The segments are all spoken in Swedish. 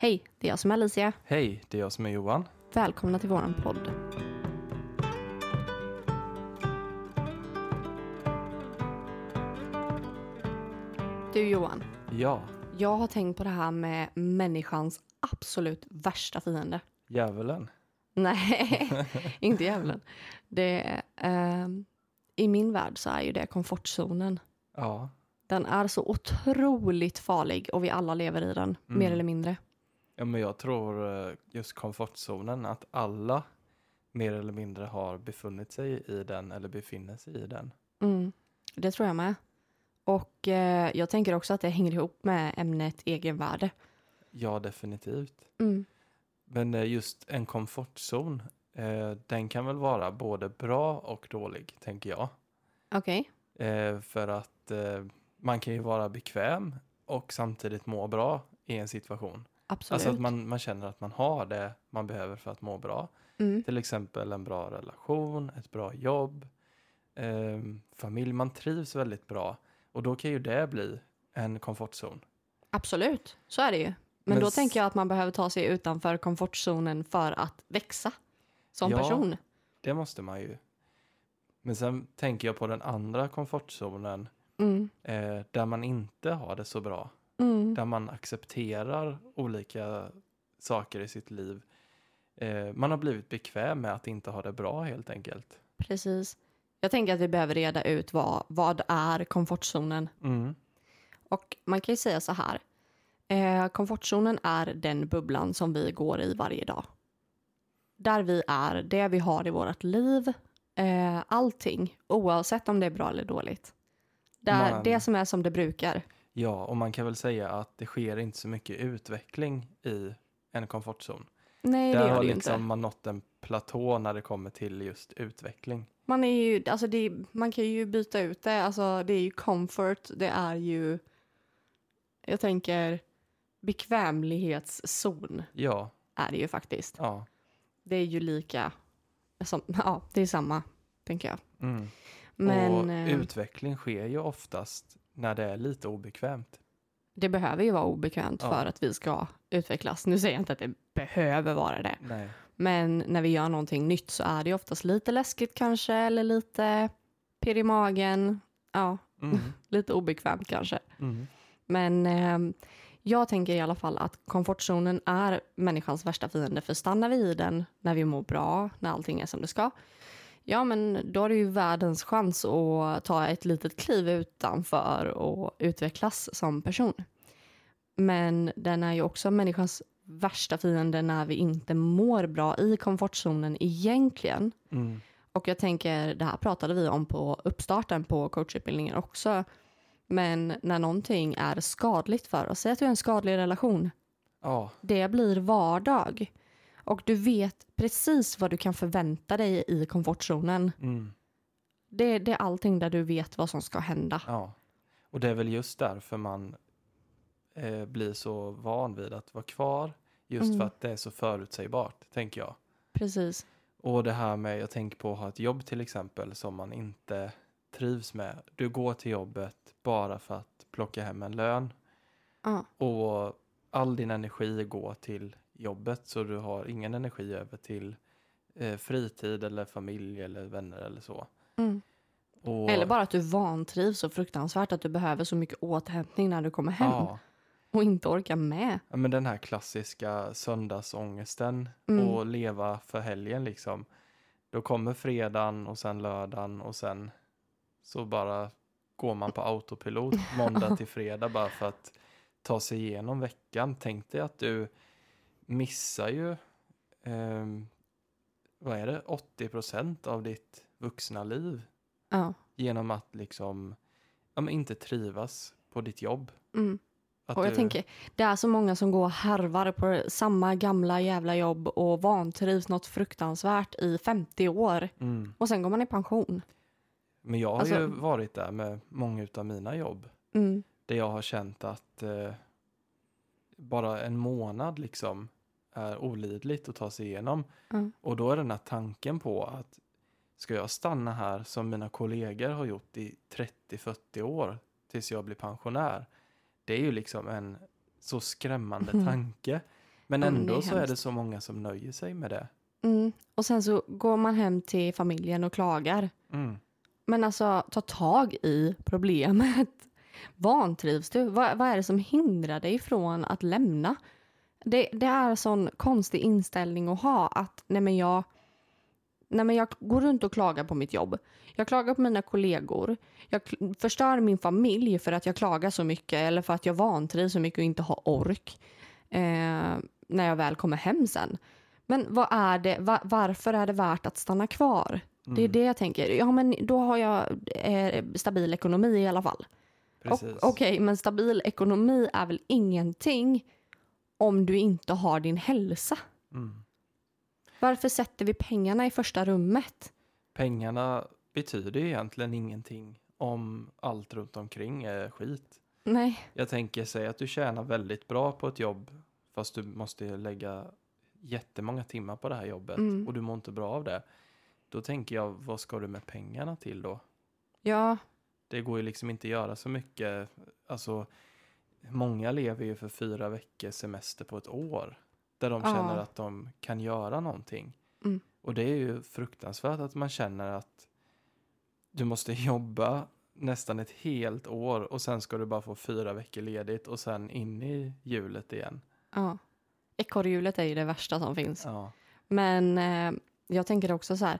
Hej, det är jag som är Alicia. Hej, det är jag som är Johan. Välkomna till våran podd. Du Johan, Ja, jag har tänkt på det här med människans absolut värsta fiende. djävulen. Nej, inte djävulen. Det ehm, I min värld så är ju det komfortzonen. Ja, Den är så otroligt farlig och vi alla lever i den, Mm. mer eller mindre. Ja men jag tror eh, just komfortzonen, att alla mer eller mindre har befunnit sig i den eller befinner sig i den. Mm, det tror jag med. Och eh, jag tänker också att det hänger ihop med ämnet egenvärde. Ja, definitivt. Mm. Men eh, just en komfortzon, eh, den kan väl vara både bra och dålig, tänker jag. Okej. Eh, för att eh, man kan ju vara bekväm och samtidigt må bra i en situation. Absolut. Alltså att man, man känner att man har det man behöver för att må bra. mm. Till exempel en bra relation, ett bra jobb, eh, familj. Man trivs väldigt bra. Och då kan ju det bli en komfortzon. Absolut, så är det ju. Men, Men då tänker jag att man behöver ta sig utanför komfortzonen för att växa som Ja. person. Det måste man ju. Men sen tänker jag på den andra komfortzonen Mm. eh, där man inte har det så bra. Mm. Där man accepterar olika saker i sitt liv. Eh, man har blivit bekväm med att inte ha det bra helt enkelt. Precis. Jag tänker att vi behöver reda ut vad, vad är komfortzonen. Mm. Och man kan ju säga så här. Eh, komfortzonen är den bubblan som vi går i varje dag. Där vi är, det vi har i vårt liv, eh, allting, oavsett om det är bra eller dåligt. Där, Man- Det som är som det brukar. Ja, och man kan väl säga att det sker inte så mycket utveckling i en komfortzon. Nej, det Där gör har det liksom inte. man nått en platå när det kommer till just utveckling. Man, är ju, alltså det, man kan ju byta ut det. Alltså det är ju comfort, det är ju... Jag tänker bekvämlighetszon Ja, är det ju faktiskt. ja. Det är ju lika... Som, ja, det är samma, tänker jag. Mm. Men och eh, utveckling sker ju oftast när det är lite obekvämt. det behöver ju vara obekvämt Ja. för att vi ska utvecklas. Nu säger jag inte att det behöver vara det. Nej. Men när vi gör någonting nytt så är det ju oftast lite läskigt kanske, eller lite pirr i magen. Ja, Mm. lite obekvämt kanske. Mm. Men eh, jag tänker i alla fall att komfortzonen är människans värsta fiende. För stannar vi i den när vi mår bra, när allting är som det ska, ja men då är det ju världens chans att ta ett litet kliv utanför och utvecklas som person. Men den är ju också människans värsta fiende när vi inte mår bra i komfortzonen egentligen. Mm. Och jag tänker, det här pratade vi om på uppstarten på coachutbildningen också. Men när någonting är skadligt för oss, säg att du är en skadlig relation, Ja, det blir vardag. Och du vet precis vad du kan förvänta dig i komfortzonen. mm. Det, det är allting där du vet vad som ska hända. ja. Och det är väl just därför man eh, blir så van vid att vara kvar. Just Mm. för att det är så förutsägbart, tänker jag. Precis. Och det här med, jag tänker på att ha ett jobb till exempel som man inte trivs med. Du går till jobbet bara för att plocka hem en lön Ja, och all din energi går till jobbet så du har ingen energi över till eh, fritid eller familj eller vänner eller så. mm. Och, Eller bara att du vantrivs så fruktansvärt att du behöver så mycket återhämtning när du kommer hem ja, och inte orkar med. ja, men den här klassiska söndagsångesten Mm. och leva för helgen liksom. Då kommer fredagen och sen lördagen och sen så bara går man på autopilot måndag till fredag bara för att ta sig igenom veckan. Tänk dig att du missar ju ehm, vad är det, 80 procent av ditt vuxna liv Ja. genom att liksom ja, inte trivas på ditt jobb. Mm. Att Och jag du, tänker, det är så många som går och harvar på samma gamla jävla jobb och vantrivs något fruktansvärt i 50 år. mm. Och sen går man i pension. Men jag har Alltså- ju varit där med många av mina jobb. Mm. Där jag har känt att eh, bara en månad liksom är olidligt att ta sig igenom. Mm. Och då är den här tanken på att ska jag stanna här som mina kollegor har gjort i 30-40 år tills jag blir pensionär. Det är ju liksom en så skrämmande Mm. tanke. Men men ändå är så är det så många som nöjer sig med det. Mm. Och sen så går man hem till familjen och klagar. Mm. Men alltså, ta tag i problemet. Vantrivs du? Vad, vad är det som hindrar dig från att lämna? Det, det är en sån konstig inställning att ha att nej men jag, nej men jag går runt och klagar på mitt jobb. Jag klagar på mina kollegor. Jag förstör min familj för att jag klagar så mycket eller för att jag vantrivs så mycket och inte har ork eh, när jag väl kommer hem sen. Men vad är det, va, varför är det värt att stanna kvar? Det är Mm. det jag tänker. Ja, men då har jag eh, stabil ekonomi i alla fall. Okej, men stabil ekonomi är väl ingenting om du inte har din hälsa. Mm. Varför sätter vi pengarna i första rummet? Pengarna betyder egentligen ingenting om allt runt omkring är skit. Nej. Jag tänker säga att du tjänar väldigt bra på ett jobb fast du måste lägga jättemånga timmar på det här jobbet Mm. och du mår inte bra av det. Då tänker jag, vad ska du med pengarna till då? Ja, Det går ju liksom inte att göra så mycket. Alltså, många lever ju för fyra veckors semester på ett år. Där de Ja. känner att de kan göra någonting. Mm. Och det är ju fruktansvärt att man känner att du måste jobba nästan ett helt år och sen ska du bara få fyra veckor ledigt och sen in i hjulet igen. ja. Ekorrhjulet är ju det värsta som finns. Ja, Men eh, jag tänker också så här.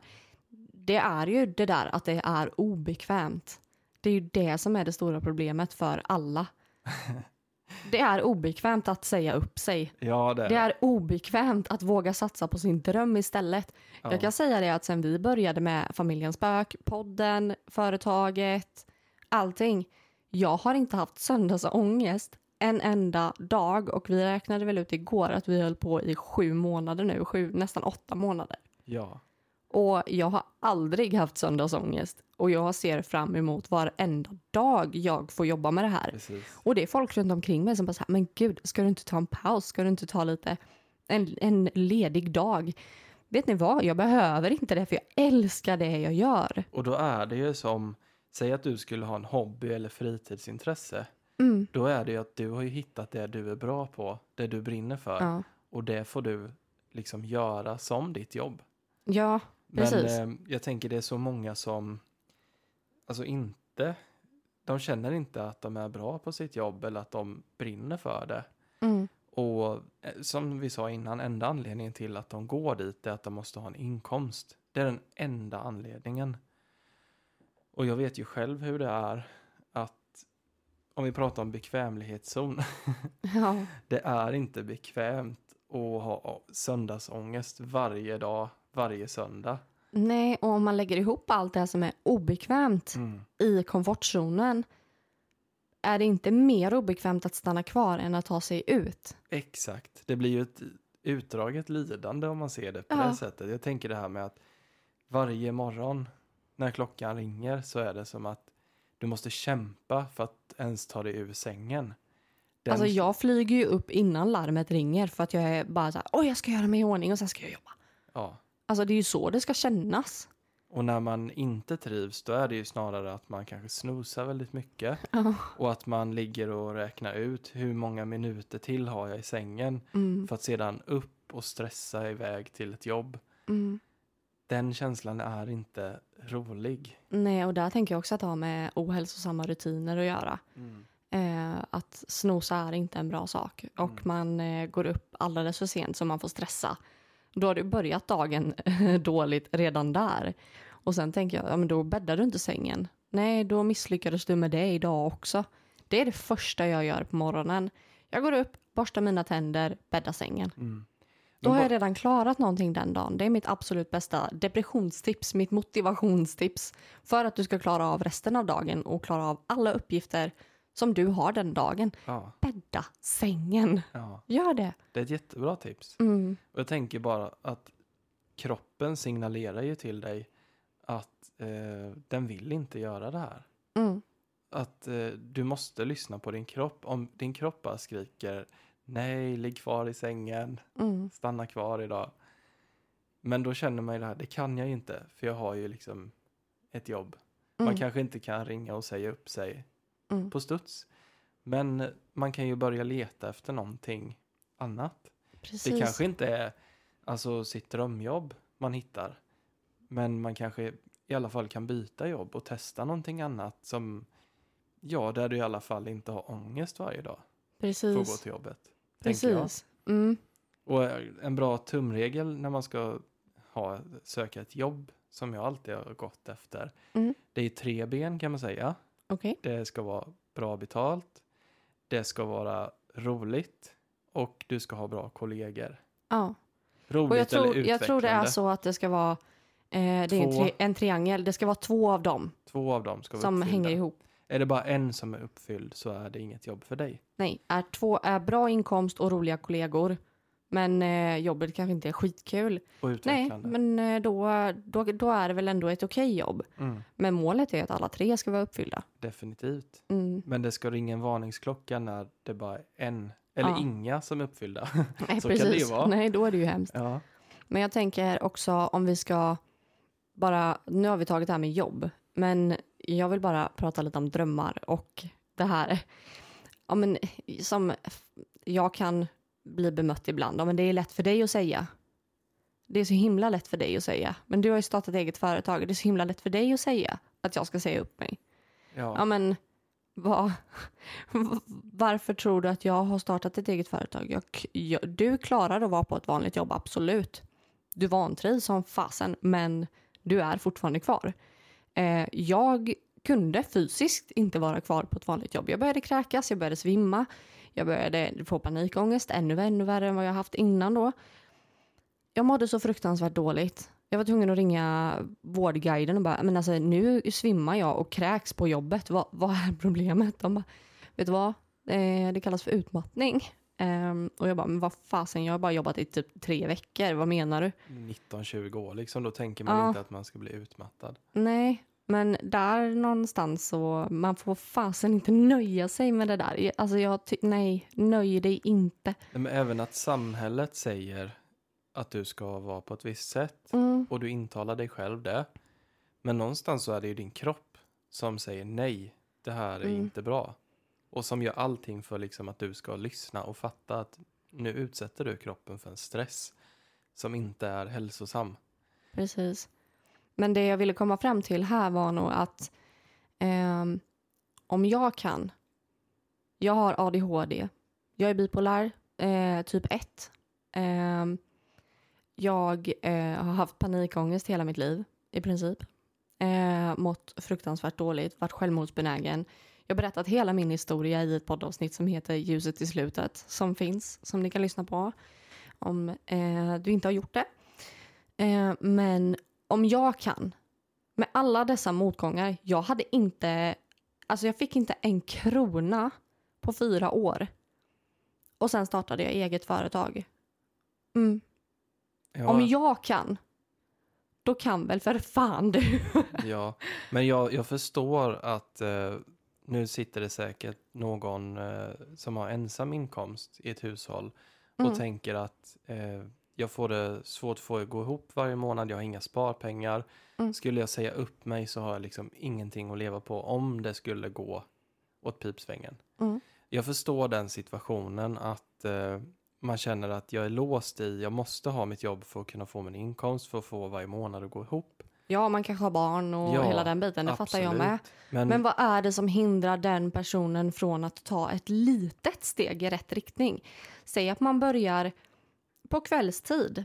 Det är ju det där att det är obekvämt. Det är ju det som är det stora problemet för alla. Det är obekvämt att säga upp sig. ja det är Det är obekvämt att våga satsa på sin dröm istället. Ja. Jag kan säga det att sen vi började med Familjens spök, podden, företaget, allting. Jag har inte haft söndagsångest en enda dag och vi räknade väl ut igår att vi höll på i sju månader nu, sju, nästan åtta månader. Ja, Och jag har aldrig haft söndagsångest och jag ser fram emot varenda dag jag får jobba med det här. precis. Och det är folk runt omkring mig som bara så här, men gud, ska du inte ta en paus? Ska du inte ta lite, en, en ledig dag? Vet ni vad, jag behöver inte det för jag älskar det jag gör. Och då är det ju som, säg att du skulle ha en hobby eller fritidsintresse. Mm. Då är det ju att du har ju hittat det du är bra på, det du brinner för. Ja, Och det får du liksom göra som ditt jobb. ja Precis. Men eh, jag tänker det är så många som, alltså inte, de känner inte att de är bra på sitt jobb eller att de brinner för det. mm. Och eh, som vi sa innan, enda anledningen till att de går dit är att de måste ha en inkomst. Det är den enda anledningen. Och jag vet ju själv hur det är att om vi pratar om bekvämlighetszon, ja. det är inte bekvämt att ha söndagsångest varje dag, varje söndag. Nej, och om man lägger ihop allt det här som är obekvämt Mm. i komfortzonen är det inte mer obekvämt att stanna kvar än att ta sig ut. Exakt. Det blir ju ett utdraget lidande om man ser det på Ja. det sättet. Jag tänker det här med att varje morgon när klockan ringer så är det som att du måste kämpa för att ens ta dig ur sängen. Den- Alltså jag flyger ju upp innan larmet ringer för att jag är bara så här, oj jag ska göra mig i ordning och sen ska jag jobba. Ja. Alltså det är ju så det ska kännas. Och när man inte trivs då är det ju snarare att man kanske snosar väldigt mycket Ja. och att man ligger och räknar ut hur många minuter till har jag i sängen Mm, för att sedan upp och stressa iväg till ett jobb. mm. Den känslan är inte rolig. Nej, och där tänker jag också att det har med ohälsosamma rutiner att göra. Eh, att snosa är inte en bra sak och Mm. man eh, går upp alldeles för sent så man får stressa. Då har du börjat dagen dåligt redan där. Och sen tänker jag, ja men då bäddar du inte sängen. Nej, då misslyckades du med det idag också. Det är det första jag gör på morgonen. Jag går upp, borstar mina tänder, bäddar sängen. Mm. Då har jag redan klarat någonting den dagen. Det är mitt absolut bästa depressionstips, mitt motivationstips för att du ska klara av resten av dagen och klara av alla uppgifter som du har den dagen. Ja, Bädda sängen. ja, Gör det. det är ett jättebra tips. Mm. Och jag tänker bara att kroppen signalerar ju till dig att eh, den vill inte göra det här. Mm. Att eh, du måste lyssna på din kropp. Om din kropp bara skriker nej, ligg kvar i sängen, Mm. stanna kvar idag. Men då känner man ju det här, det kan jag ju inte, för jag har ju liksom ett jobb. Man Mm. kanske inte kan ringa och säga upp sig Mm. på studs. Men man kan ju börja leta efter någonting annat. Precis. Det kanske inte är alltså, sitt drömjobb man hittar. Men man kanske i alla fall kan byta jobb och testa någonting annat som, ja, där du i alla fall inte har ångest varje dag för att gå Precis. till jobbet. Precis. Mm. Och en bra tumregel när man ska ha, söka ett jobb som jag alltid har gått efter. Mm. Det är tre ben kan man säga. Okej. Det ska vara bra betalt. Det ska vara roligt. Och du ska ha bra kollegor. Ja. Roligt Och jag eller tror, utvecklande. jag tror det är så att det ska vara eh, det är en, tri- en triangel. Det ska vara två av dem Två av dem ska som uppfyllda. hänger ihop. Är det bara en som är uppfylld så är det inget jobb för dig. Nej, är två är bra inkomst och roliga kollegor. Men eh, jobbet kanske inte är skitkul. Och Nej, men eh, då, då, då är det väl ändå ett okej jobb. Mm, Men målet är att alla tre ska vara uppfyllda. definitivt. Mm. Men det ska ringa en varningsklocka när det bara är en eller Ja. inga som är uppfyllda. Nej, Så kan det ju precis. vara. Nej, då är det ju hemskt. ja. Men jag tänker också om vi ska bara, nu har vi tagit det här med jobb, men jag vill bara prata lite om drömmar och det här, ja men som jag kan bli bemött ibland, ja men det är lätt för dig att säga. Det är så himla lätt för dig att säga, men du har ju startat eget företag, det är så himla lätt för dig att säga att jag ska säga upp mig. Ja. Ja men vad, varför tror du att jag har startat ett eget företag? Jag, jag, du klarar att vara på ett vanligt jobb, absolut. Du vantrivs som fasen, men du är fortfarande kvar. Eh, jag kunde fysiskt inte vara kvar på ett vanligt jobb. Jag började kräkas, jag började svimma, jag började få panikångest, ännu, ännu värre än vad jag haft innan då. Jag mådde så fruktansvärt dåligt. Jag var tvungen att ringa vårdguiden och bara, men alltså nu svimmar jag och kräks på jobbet. Vad, vad är problemet? De bara, vet du vad? Eh, det kallas för utmattning. Ehm, och jag bara, men vad fasen, jag har bara jobbat i typ tre veckor. Vad menar du? 19-20 år liksom, då tänker man Ja. inte att man ska bli utmattad. Nej, men där någonstans så, man får fasen inte nöja sig med det där. Alltså jag, nej, nöj dig inte. Men även att samhället säger att du ska vara på ett visst sätt Mm, och du intalar dig själv det. Men någonstans så är det ju din kropp som säger nej, det här är Mm. inte bra. Och som gör allting för liksom att du ska lyssna och fatta att nu utsätter du kroppen för en stress som inte är hälsosam. precis. Men det jag ville komma fram till här var nog att eh, om jag kan, jag har ADHD, jag är bipolär, eh, typ 1. Eh, jag eh, har haft panikångest hela mitt liv i princip. Eh, mått fruktansvärt dåligt, varit självmordsbenägen. Jag har berättat hela min historia i ett poddavsnitt som heter Ljuset i slutet som finns, som ni kan lyssna på om eh, du inte har gjort det. Eh, men om jag kan, med alla dessa motgångar, jag hade inte, alltså jag fick inte en krona på fyra år. Och sen startade jag eget företag. Mm. Ja, Om jag kan, då kan väl för fan du. ja. men jag, jag förstår att eh, nu sitter det säkert någon eh, som har ensam inkomst i ett hushåll och Mm. tänker att eh, jag får det svårt det att gå ihop varje månad, jag har inga sparpengar. Mm. Skulle jag säga upp mig så har jag liksom ingenting att leva på om det skulle gå åt pipsvängen. Mm. Jag förstår den situationen att eh, man känner att jag är låst i, jag måste ha mitt jobb för att kunna få min inkomst, för att få varje månad att gå ihop. Ja, man kanske har barn och Ja, hela den biten, det fattar jag med. Men, Men vad är det som hindrar den personen från att ta ett litet steg i rätt riktning? Säg att man börjar på kvällstid.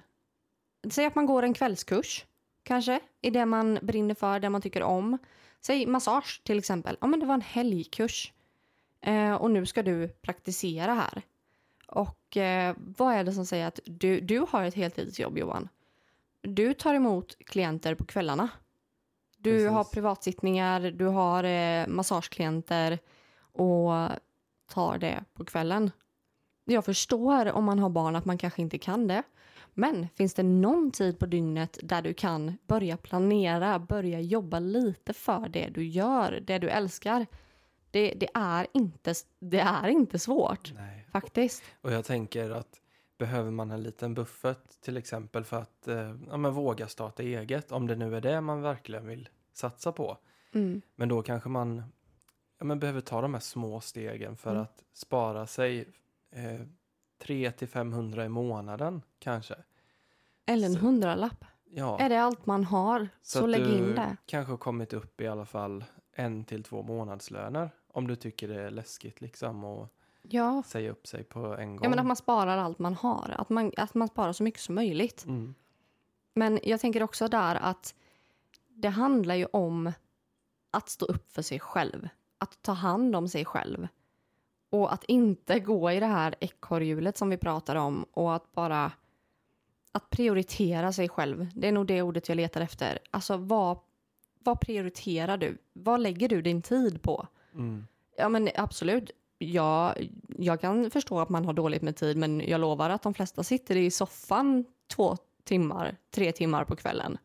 Säg att man går en kvällskurs, kanske, i det man brinner för, det man tycker om. Säg massage till exempel. Ja, men det var en helgkurs. Eh, och nu ska du praktisera här. Och eh, vad är det som säger att du, du har ett heltidsjobb, Johan? Du tar emot klienter på kvällarna. Du Precis. har privatsittningar, du har eh, massageklienter och tar det på kvällen. Jag förstår om man har barn att man kanske inte kan det. Men finns det någon tid på dygnet där du kan börja planera, börja jobba lite för det du gör, det du älskar? Det, det, är, inte, det är inte svårt, nej. faktiskt. Och jag tänker att behöver man en liten buffert till exempel för att eh, ja, men våga starta eget, om det nu är det man verkligen vill satsa på. Mm. Men då kanske man ja, men behöver ta de här små stegen för Mm. att spara sig eh, 3 till 500 i månaden kanske. Eller en Så- hundralapp. Ja, Är det allt man har, så, att lägg in det. kanske har kommit upp i alla fall en till två månadslöner. Om du tycker det är läskigt liksom och Ja. säga upp sig på en gång. ja, men att man sparar allt man har. Att man, att man sparar så mycket som möjligt. mm. Men jag tänker också där att det handlar ju om att stå upp för sig själv. Att ta hand om sig själv. Och att inte gå i det här ekorrhjulet som vi pratar om och att bara att prioritera sig själv. Det är nog det ordet jag letar efter. Alltså vad, vad prioriterar du? Vad lägger du din tid på? Mm. Ja men absolut. Ja, jag kan förstå att man har dåligt med tid men jag lovar att de flesta sitter i soffan två timmar, tre timmar på kvällen.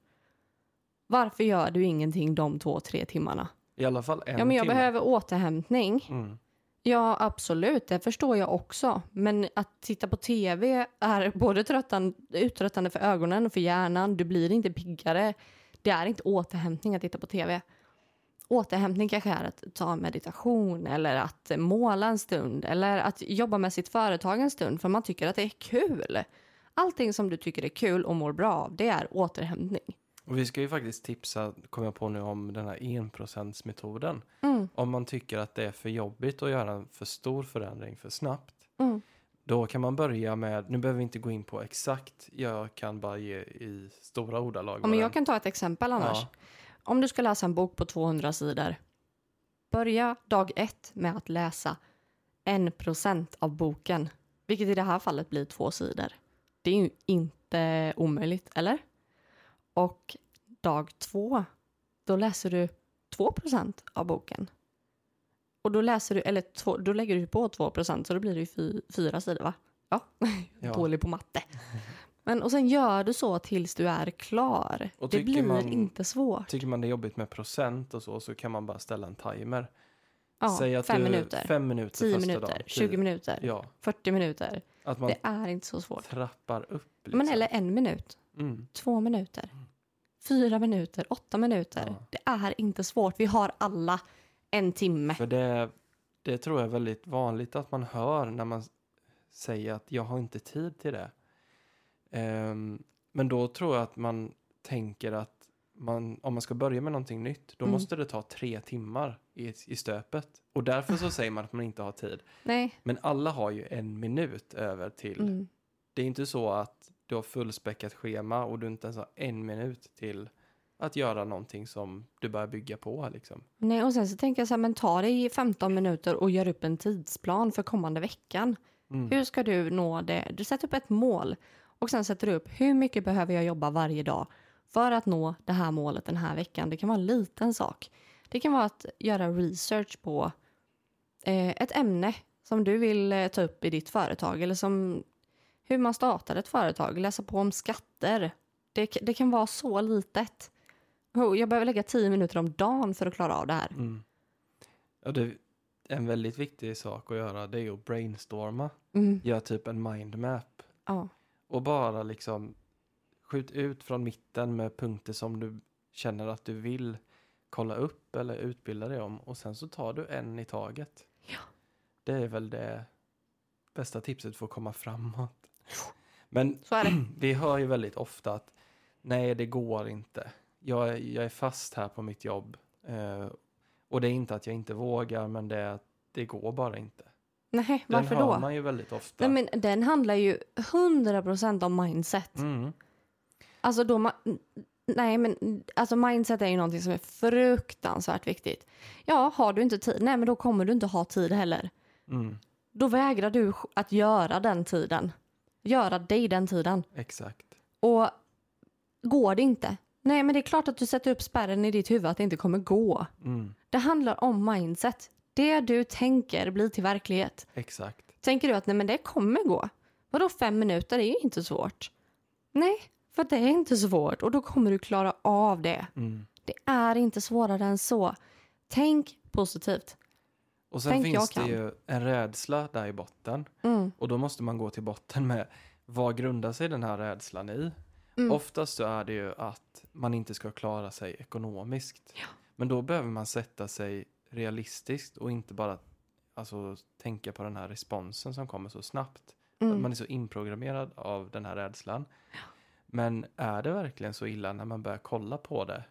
Varför gör du ingenting de två, tre timmarna? I alla fall en Ja men jag timme. behöver återhämtning. Mm. Ja absolut, det förstår jag också. Men att titta på tv är både tröttan, uttröttande för ögonen och för hjärnan. Du blir inte piggare. Det är inte återhämtning att titta på tv. Återhämtning kanske är att ta meditation eller att måla en stund eller att jobba med sitt företag en stund för man tycker att det är kul. Allting som du tycker är kul och mår bra av, det är återhämtning. Och vi ska ju faktiskt tipsa, kommer jag på nu, om den här enprocentsmetoden. Mm, Om man tycker att det är för jobbigt att göra en för stor förändring för snabbt. mm, Då kan man börja med, nu behöver vi inte gå in på exakt, jag kan bara ge i stora ordalag. Ja, men jag kan ta ett exempel annars. Ja. Om du ska läsa en bok på 200 sidor, börja dag ett med att läsa en procent av boken, vilket i det här fallet blir två sidor. Det är ju inte omöjligt, eller? Och dag två, då läser du 2 procent av boken. Och då läser du, eller två, då lägger du på 2 procent, så då blir det ju fy, fyra sidor, va? Ja, Ja. dålig på matte. Men, och sen gör du så tills du är klar. Och det blir man- inte svårt. Tycker man det är jobbigt med procent och så, så kan man bara ställa en timer. Ja, Säg att fem du, minuter, Fem minuter 10 första minuter, dagen. 20 Tio. minuter, Ja, 40 minuter. att man Det är inte så svårt. trappar upp. Liksom. Men eller en minut, Mm. två minuter, fyra minuter, åtta minuter. Ja. Det är inte svårt. Vi har alla en timme. För det, det tror jag är väldigt vanligt att man hör när man säger att jag har inte tid till det. Ehm, men då tror jag att man tänker att man, om man ska börja med någonting nytt, då Mm. måste det ta tre timmar i, i stöpet. Och därför så säger man att man inte har tid. Nej. Men alla har ju en minut över till. Mm. Det är inte så att du har fullspäckat schema och du inte ens har en minut till att göra någonting som du börjar bygga på. Liksom. Nej, och sen så tänker jag så här, men ta dig 15 minuter och gör upp en tidsplan för kommande veckan. Mm. Hur ska du nå det? Du sätter upp ett mål och sen sätter du upp hur mycket behöver jag jobba varje dag för att nå det här målet den här veckan. Det kan vara en liten sak. Det kan vara att göra research på eh, ett ämne som du vill eh, ta upp i ditt företag eller som hur man startar ett företag, läsa på om skatter. Det, det kan vara så litet. Oh, Jag behöver lägga 10 minuter om dagen för att klara av det här. Mm. Ja, det, en väldigt viktig sak att göra det är att brainstorma. Mm. Gör typ en mindmap. Ja. Och bara liksom skjut ut från mitten med punkter som du känner att du vill kolla upp eller utbilda dig om. Och sen så tar du en i taget. Ja. Det är väl det bästa tipset för att komma framåt. Men vi hör ju väldigt ofta att nej, det går inte. Jag, är- jag är fast här på mitt jobb. Eh, och det är inte att jag inte vågar, men det är att det går bara inte. Nej, Den varför hör då? man ju väldigt ofta. Nej, men den handlar ju 100% om mindset. Mm, Alltså då man, nej men alltså mindset är ju någonting som är fruktansvärt viktigt. Ja, har du inte tid, nej men då kommer du inte ha tid heller. mm, Då vägrar du att göra den tiden. Göra dig den tiden. exakt. Och går det inte, nej men det är klart att du sätter upp spärren i ditt huvud att det inte kommer gå. Mm, Det handlar om mindset. Det du tänker blir till verklighet. exakt. Tänker du att nej men det kommer gå. Vadå fem minuter, det är ju inte svårt. Nej, för det är inte svårt och då kommer du klara av det. Mm. Det är inte svårare än så. Tänk positivt. Och sen Tänk, finns det ju en rädsla där i botten. Mm. Och då måste man gå till botten med vad grundar sig den här rädslan i? Mm. Oftast så är det ju att man inte ska klara sig ekonomiskt. Men då behöver man sätta sig realistiskt och inte bara alltså, tänka på den här responsen som kommer så snabbt. Mm. Man är så inprogrammerad av den här rädslan. Men är det verkligen så illa när man börjar kolla på det?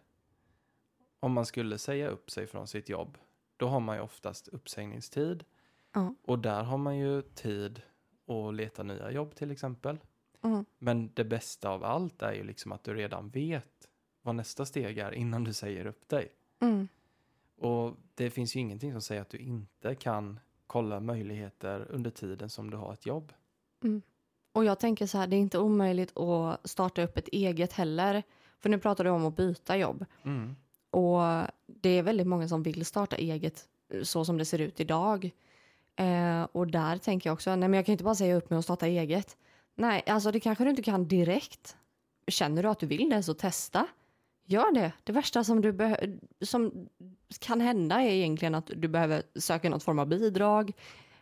Om man skulle säga upp sig från sitt jobb, då har man ju oftast uppsägningstid. Ja. Och där har man ju tid att leta nya jobb till exempel. Mm. Men det bästa av allt är ju liksom att du redan vet vad nästa steg är innan du säger upp dig. Mm. Och det finns ju ingenting som säger att du inte kan kolla möjligheter under tiden som du har ett jobb. Och jag tänker så här, det är inte omöjligt att starta upp ett eget heller. För nu pratar du om att byta jobb. Mm. Och det är väldigt många som vill starta eget eh, så som det ser ut idag. Eh, och där tänker jag också, nej men jag kan inte bara säga upp mig och starta eget. Nej, alltså det kanske du inte kan direkt. Känner du att du vill det så testa. Gör det. Det värsta som, du som kan hända är egentligen att du behöver söka något form av bidrag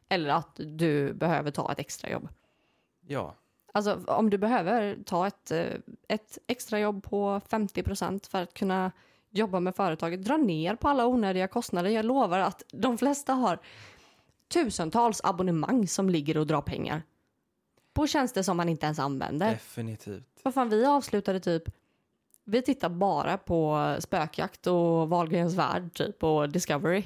eller att du behöver ta ett extrajobb. Ja, Alltså om du behöver ta ett, eh, ett extrajobb på 50% för att kunna jobba med företaget, dra ner på alla onödiga kostnader. Jag lovar att de flesta har tusentals abonnemang som ligger och drar pengar på tjänster som man inte ens använder. definitivt. Vad fan, vi avslutade typ, vi tittar bara på spökjakt och Wahlgrens värld typ och Discovery.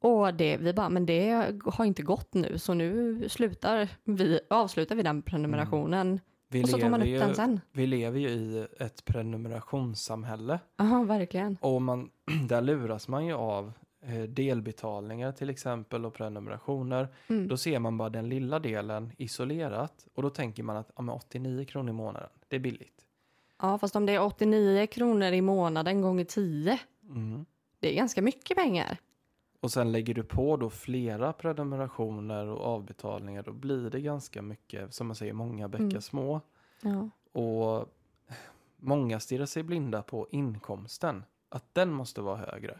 Och det, vi bara, men det har inte gått nu så nu slutar vi, avslutar vi den prenumerationen Vi och så tar man upp lever, ju, den sen. vi lever ju i ett prenumerationssamhälle. Ja, verkligen. Och man, där luras man ju av eh, delbetalningar till exempel och prenumerationer. Mm. Då ser man bara den lilla delen isolerat och då tänker man att ja, men 89 kronor i månaden, det är billigt. Ja, fast om det är 89 kronor i månaden gånger 10, Mm. det är ganska mycket pengar. Och sen lägger du på då flera prenumerationer och avbetalningar, då blir det ganska mycket, som man säger, många bäckar Mm. små. Ja. Och många stirrar sig blinda på inkomsten, att den måste vara högre.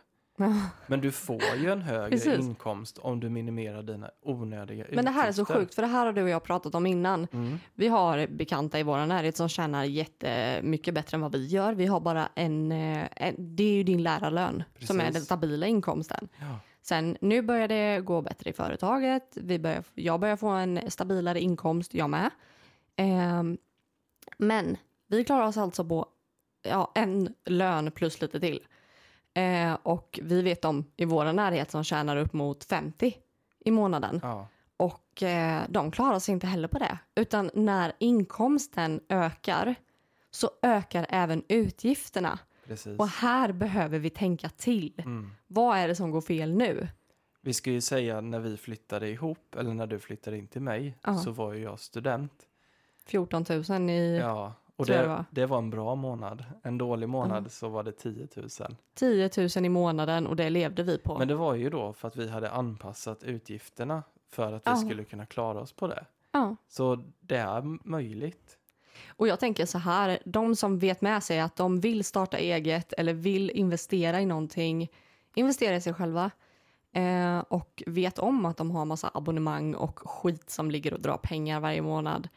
Men du får ju en högre Precis. inkomst om du minimerar dina onödiga utgifter. Men det här är så sjukt, för det här har du och jag pratat om innan. Mm. Vi har bekanta i vår närhet som tjänar jättemycket bättre än vad vi gör. Vi har bara en, eh, en det är ju din lärarlön som är Precis. den stabila inkomsten. Ja. Sen nu börjar det gå bättre i företaget. Vi börjar, jag börjar få en stabilare inkomst, jag med. Ehm, men vi klarar oss alltså på ja, en lön plus lite till. Eh, och vi vet om i vår närhet som tjänar upp mot 50 i månaden. ja, Och eh, de klarar sig inte heller på det. Utan när inkomsten ökar så ökar även utgifterna. Precis. Och här behöver vi tänka till. Mm. Vad är det som går fel nu? Vi ska ju säga när vi flyttade ihop, eller när du flyttade in till mig, Ja. så var ju jag student. 14 000 i Ja, och det var. det var en bra månad. En dålig månad så var det 10 000. 10 000 i månaden och det levde vi på. Men det var ju då för att vi hade anpassat utgifterna för att vi Ja. skulle kunna klara oss på det. Så det är möjligt. Och jag tänker så här, de som vet med sig att de vill starta eget eller vill investera i någonting, investera i sig själva eh, och vet om att de har massa abonnemang och skit som ligger och drar pengar varje månad.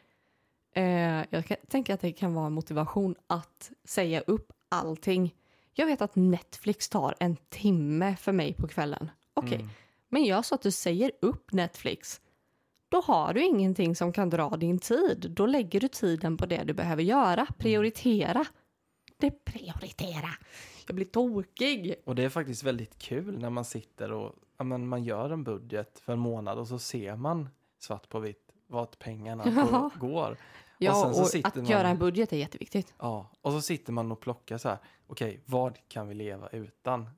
Eh, jag kan, tänker att det kan vara en motivation att säga upp allting. Jag vet att Netflix tar en timme för mig på kvällen. Okej, Mm. men gör så att du säger upp Netflix. Då har du ingenting som kan dra din tid. Då lägger du tiden på det du behöver göra. Prioritera. Det är prioritera. Jag blir tokig. Och det är faktiskt väldigt kul när man sitter och ja, men man gör en budget för en månad och så ser man svart på vitt vart pengarna Ja. går-. Ja, och sitter att man- göra en budget är jätteviktigt. Ja, och så sitter man och plockar så här. Okej, vad kan vi leva utan?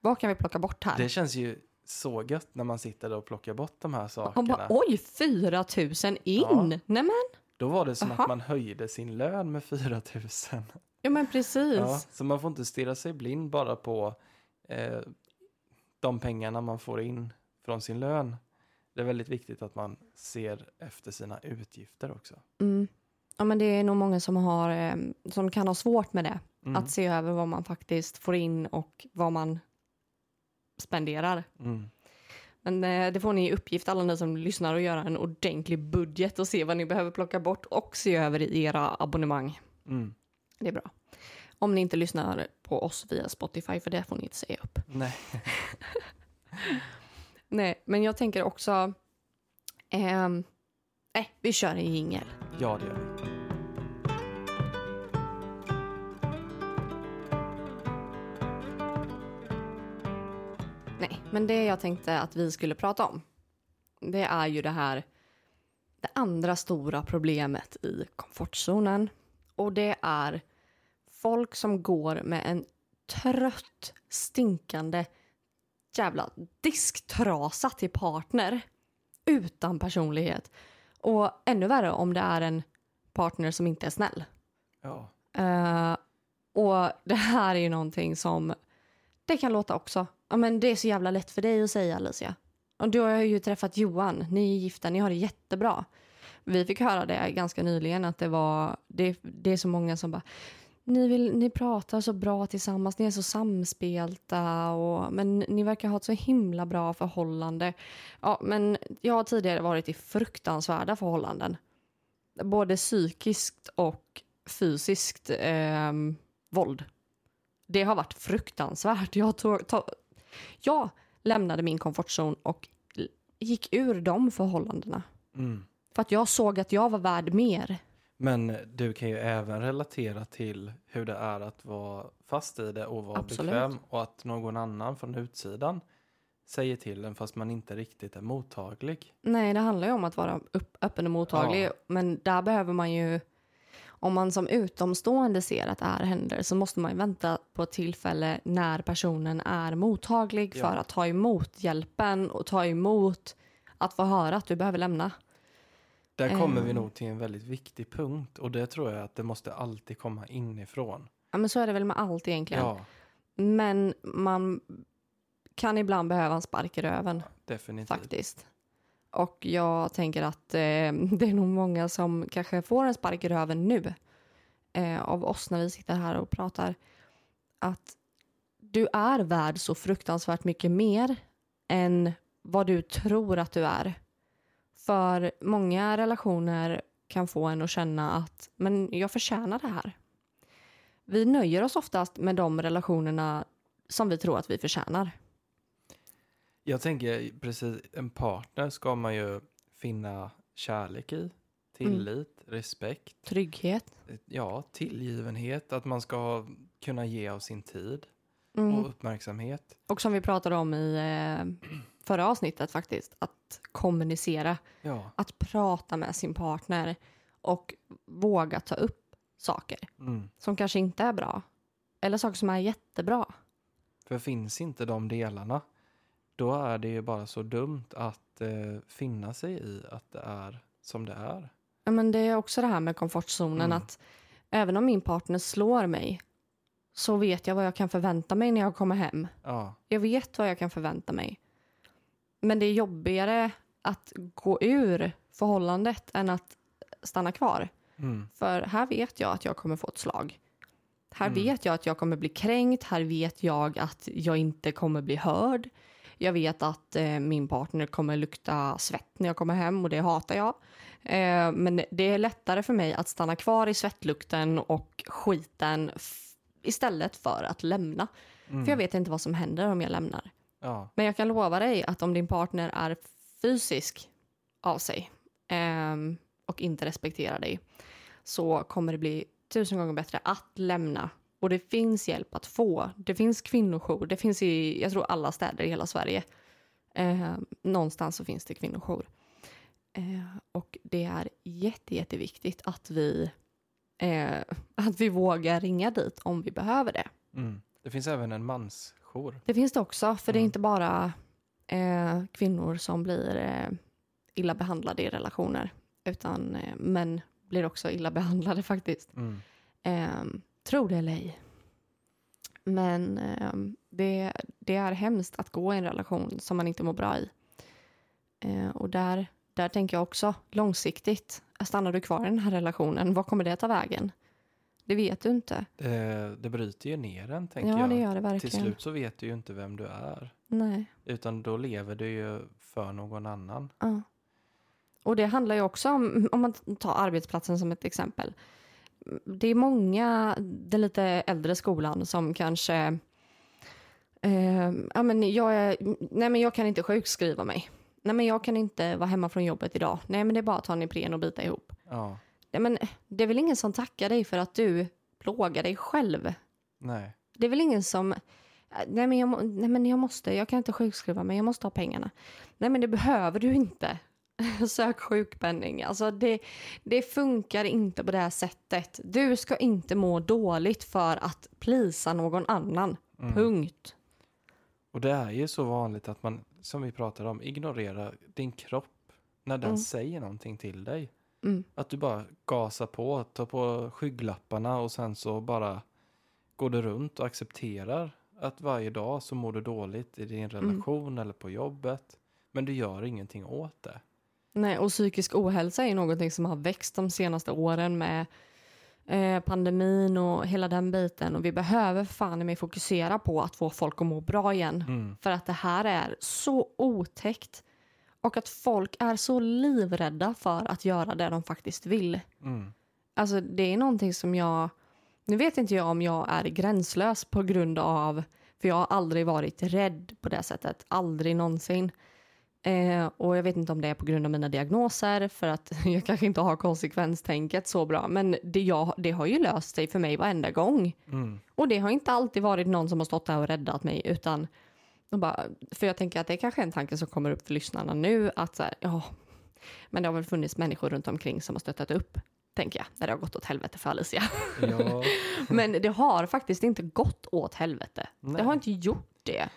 Vad kan vi plocka bort här? Det känns ju så gött när man sitter där och plockar bort de här Och sakerna. bara, oj, 4 000 in. Ja. Nämen, Då var det som Aha. att man höjde sin lön med 4 000. ja men precis. Ja, så man får inte stirra sig blind bara på eh, de pengarna man får in från sin lön. Det är väldigt viktigt att man ser efter sina utgifter också. Mm. Ja, men det är nog många som, har, eh, som kan ha svårt med det. Mm. Att se över vad man faktiskt får in och vad man spenderar. Mm. Men eh, det får ni i uppgift, alla ni som lyssnar, att göra en ordentlig budget och se vad ni behöver plocka bort och se över i era abonnemang. Mm. Det är bra. Om ni inte lyssnar på oss via Spotify, för det får ni inte säga upp. Nej. Nej, men jag tänker också... ehm, Nej, vi kör en jingel. Ja, det gör vi. Nej, men det jag tänkte att vi skulle prata om. Det är ju det här. Det andra stora problemet i komfortzonen. Och det är folk som går med en trött, stinkande jävla disktrasa till partner utan personlighet. Och ännu värre om det är en partner som inte är snäll. Ja. Eh, och det här är ju någonting som det kan låta också. Ja, men det är så jävla lätt för dig att säga Alicia. Och du har ju träffat Johan, ni är gifta, ni har det jättebra. Vi fick höra det ganska nyligen att det var, det, det är så många som bara ni, vill, ni pratar så bra tillsammans, ni är så samspelta och, men ni verkar ha ett så himla bra förhållande. Ja, men jag har tidigare varit i fruktansvärda förhållanden. Både psykiskt och fysiskt eh, våld. Det har varit fruktansvärt. Jag, tog, tog, jag lämnade min komfortzon och gick ur de förhållandena. Mm. För att jag såg att jag var värd mer. Men du kan ju även relatera till hur det är att vara fast i det och vara Absolut. bekväm och att någon annan från utsidan säger till en fast man inte riktigt är mottaglig. Nej, det handlar ju om att vara upp, öppen och mottaglig. Ja. Men där behöver man ju, om man som utomstående ser att det här händer så måste man ju vänta på ett tillfälle när personen är mottaglig Ja. för att ta emot hjälpen och ta emot att få höra att du behöver lämna. Där kommer vi Ehm. nog till en väldigt viktig punkt och det tror jag att det måste alltid komma inifrån. Ja, men så är det väl med allt egentligen. Ja, Men man kan ibland behöva en spark i röven. definitivt. faktiskt. Och jag tänker att eh, det är nog många som kanske får en spark i röven nu eh, av oss när vi sitter här och pratar. Att du är värd så fruktansvärt mycket mer än vad du tror att du är. För många relationer kan få en att känna att men jag förtjänar det här. Vi nöjer oss oftast med de relationerna som vi tror att vi förtjänar. Jag tänker precis, en partner ska man ju finna kärlek i, tillit, respekt, Trygghet. ja, tillgivenhet, att man ska kunna ge av sin tid Mm. och uppmärksamhet. Och som vi pratade om i eh, förra avsnittet faktiskt, att kommunicera, Ja, att prata med sin partner och våga ta upp saker mm. som kanske inte är bra eller saker som är jättebra. för finns inte de delarna, då är det ju bara så dumt att eh, finna sig i att det är som det är. Ja, Men det är också det här med komfortzonen Mm. att även om min partner slår mig så vet jag vad jag kan förvänta mig när jag kommer hem. Ja, Jag vet vad jag kan förvänta mig. Men det är jobbigare att gå ur förhållandet än att stanna kvar. mm. För här vet jag att jag kommer få ett slag. Här Mm. vet jag att jag kommer bli kränkt. Här vet jag att jag inte kommer bli hörd. Jag vet att eh, min partner kommer lukta svett när jag kommer hem och det hatar jag. Eh, men det är lättare för mig att stanna kvar i svettlukten och skiten istället för att lämna. Mm. För jag vet inte vad som händer om jag lämnar. Ja, Men jag kan lova dig att om din partner är fysisk av sig ehm, och inte respekterar dig så kommer det bli tusen gånger bättre att lämna. Och det finns hjälp att få. Det finns kvinnojour. Det finns i, jag tror, alla städer i hela Sverige. Ehm, någonstans så finns det kvinnojour. Eh, och det är jätte, jätteviktigt att vi, eh, att vi vågar ringa dit om vi behöver det. mm. det finns även en mansjour. Det finns det också, för det är Mm. inte bara eh, kvinnor som blir eh, illa behandlade i relationer, utan eh, män blir också illa behandlade faktiskt. Mm. Eh, tror det eller ej. Men eh, det, det är hemskt att gå i en relation som man inte mår bra i. Eh, och där, där tänker jag också långsiktigt, stannar du kvar i den här relationen, vad kommer det ta vägen? Det vet du inte. Det, det bryter ju ner en, tänker ja, jag. det gör det Till verkligen. slut så vet du ju inte vem du är. Nej. Utan då lever du ju för någon annan. Ja. Och det handlar ju också om, om man tar arbetsplatsen som ett exempel. Det är många, den lite äldre skolan som kanske, eh, ja men jag är, nej men jag kan inte sjukskriva mig. nej men jag kan inte vara hemma från jobbet idag. Nej men det är bara att ta en Ipren och bita ihop. Ja. Nej, men det är väl ingen som tackar dig för att du plågar dig själv. Nej. Det är väl ingen som... Nej men, jag, nej men jag måste, jag kan inte sjukskriva mig, jag måste ha pengarna. Nej men det behöver du inte. Sök sjukpenning. Alltså det, det funkar inte på det här sättet. Du ska inte må dåligt för att plisa någon annan. Mm. Punkt. Och det är ju så vanligt att man, som vi pratade om, ignorerar din kropp när den Mm. säger någonting till dig. Mm. Att du bara gasar på, tar på skygglapparna och sen så bara går du runt och accepterar att varje dag så mår du dåligt i din relation eller på jobbet. Men du gör ingenting åt det. Nej, och psykisk ohälsa är ju någonting som har växt de senaste åren med eh, pandemin och hela den biten. Och vi behöver fan med fokusera på att få folk att må bra igen. Mm. För att det här är så otäckt. Och att folk är så livrädda för att göra det de faktiskt vill. Mm. Alltså det är någonting som jag... Nu vet inte jag om jag är gränslös på grund av... För jag har aldrig varit rädd på det sättet. Aldrig någonsin. Eh, och jag vet inte om det är på grund av mina diagnoser. För att jag kanske inte har konsekvenstänket så bra. Men det, jag, det har ju löst sig för mig varenda gång. Mm. Och det har inte alltid varit någon som har stått där och räddat mig. Utan bara, för jag tänker att det är kanske är en tanke som kommer upp för lyssnarna nu. Att så här, ja, men det har väl funnits människor runt omkring som har stöttat upp. Tänker jag, när det har gått åt helvete för Alicia. Ja, Men det har faktiskt inte gått åt helvete. nej. Det har inte gjort det.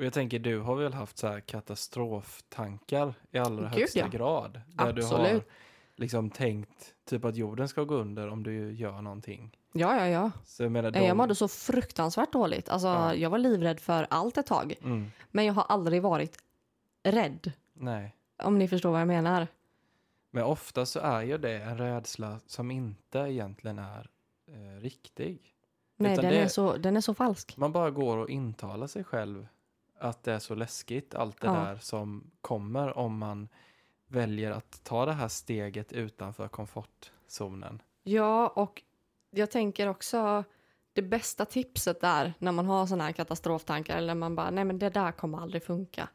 Och jag tänker, du har väl haft så här katastroftankar i allra Gud, högsta ja. grad? Där du har Absolut. liksom tänkt typ att jorden ska gå under om du gör någonting. Ja, ja, ja. Så jag menar, Nej, Jag de- mådde så fruktansvärt dåligt. Alltså, Ja. Jag var livrädd för allt ett tag. Mm. Men jag har aldrig varit rädd. Nej. Om ni förstår vad jag menar. Men ofta så är ju det en rädsla som inte egentligen är eh, riktig. Nej, den, det- är så, den är så falsk. Man bara går och intalar sig själv att det är så läskigt, allt det Ja. där som kommer om man väljer att ta det här steget utanför komfortzonen. Ja, och jag tänker också det bästa tipset där när man har sådana här katastroftankar eller man bara nej men det där kommer aldrig funka.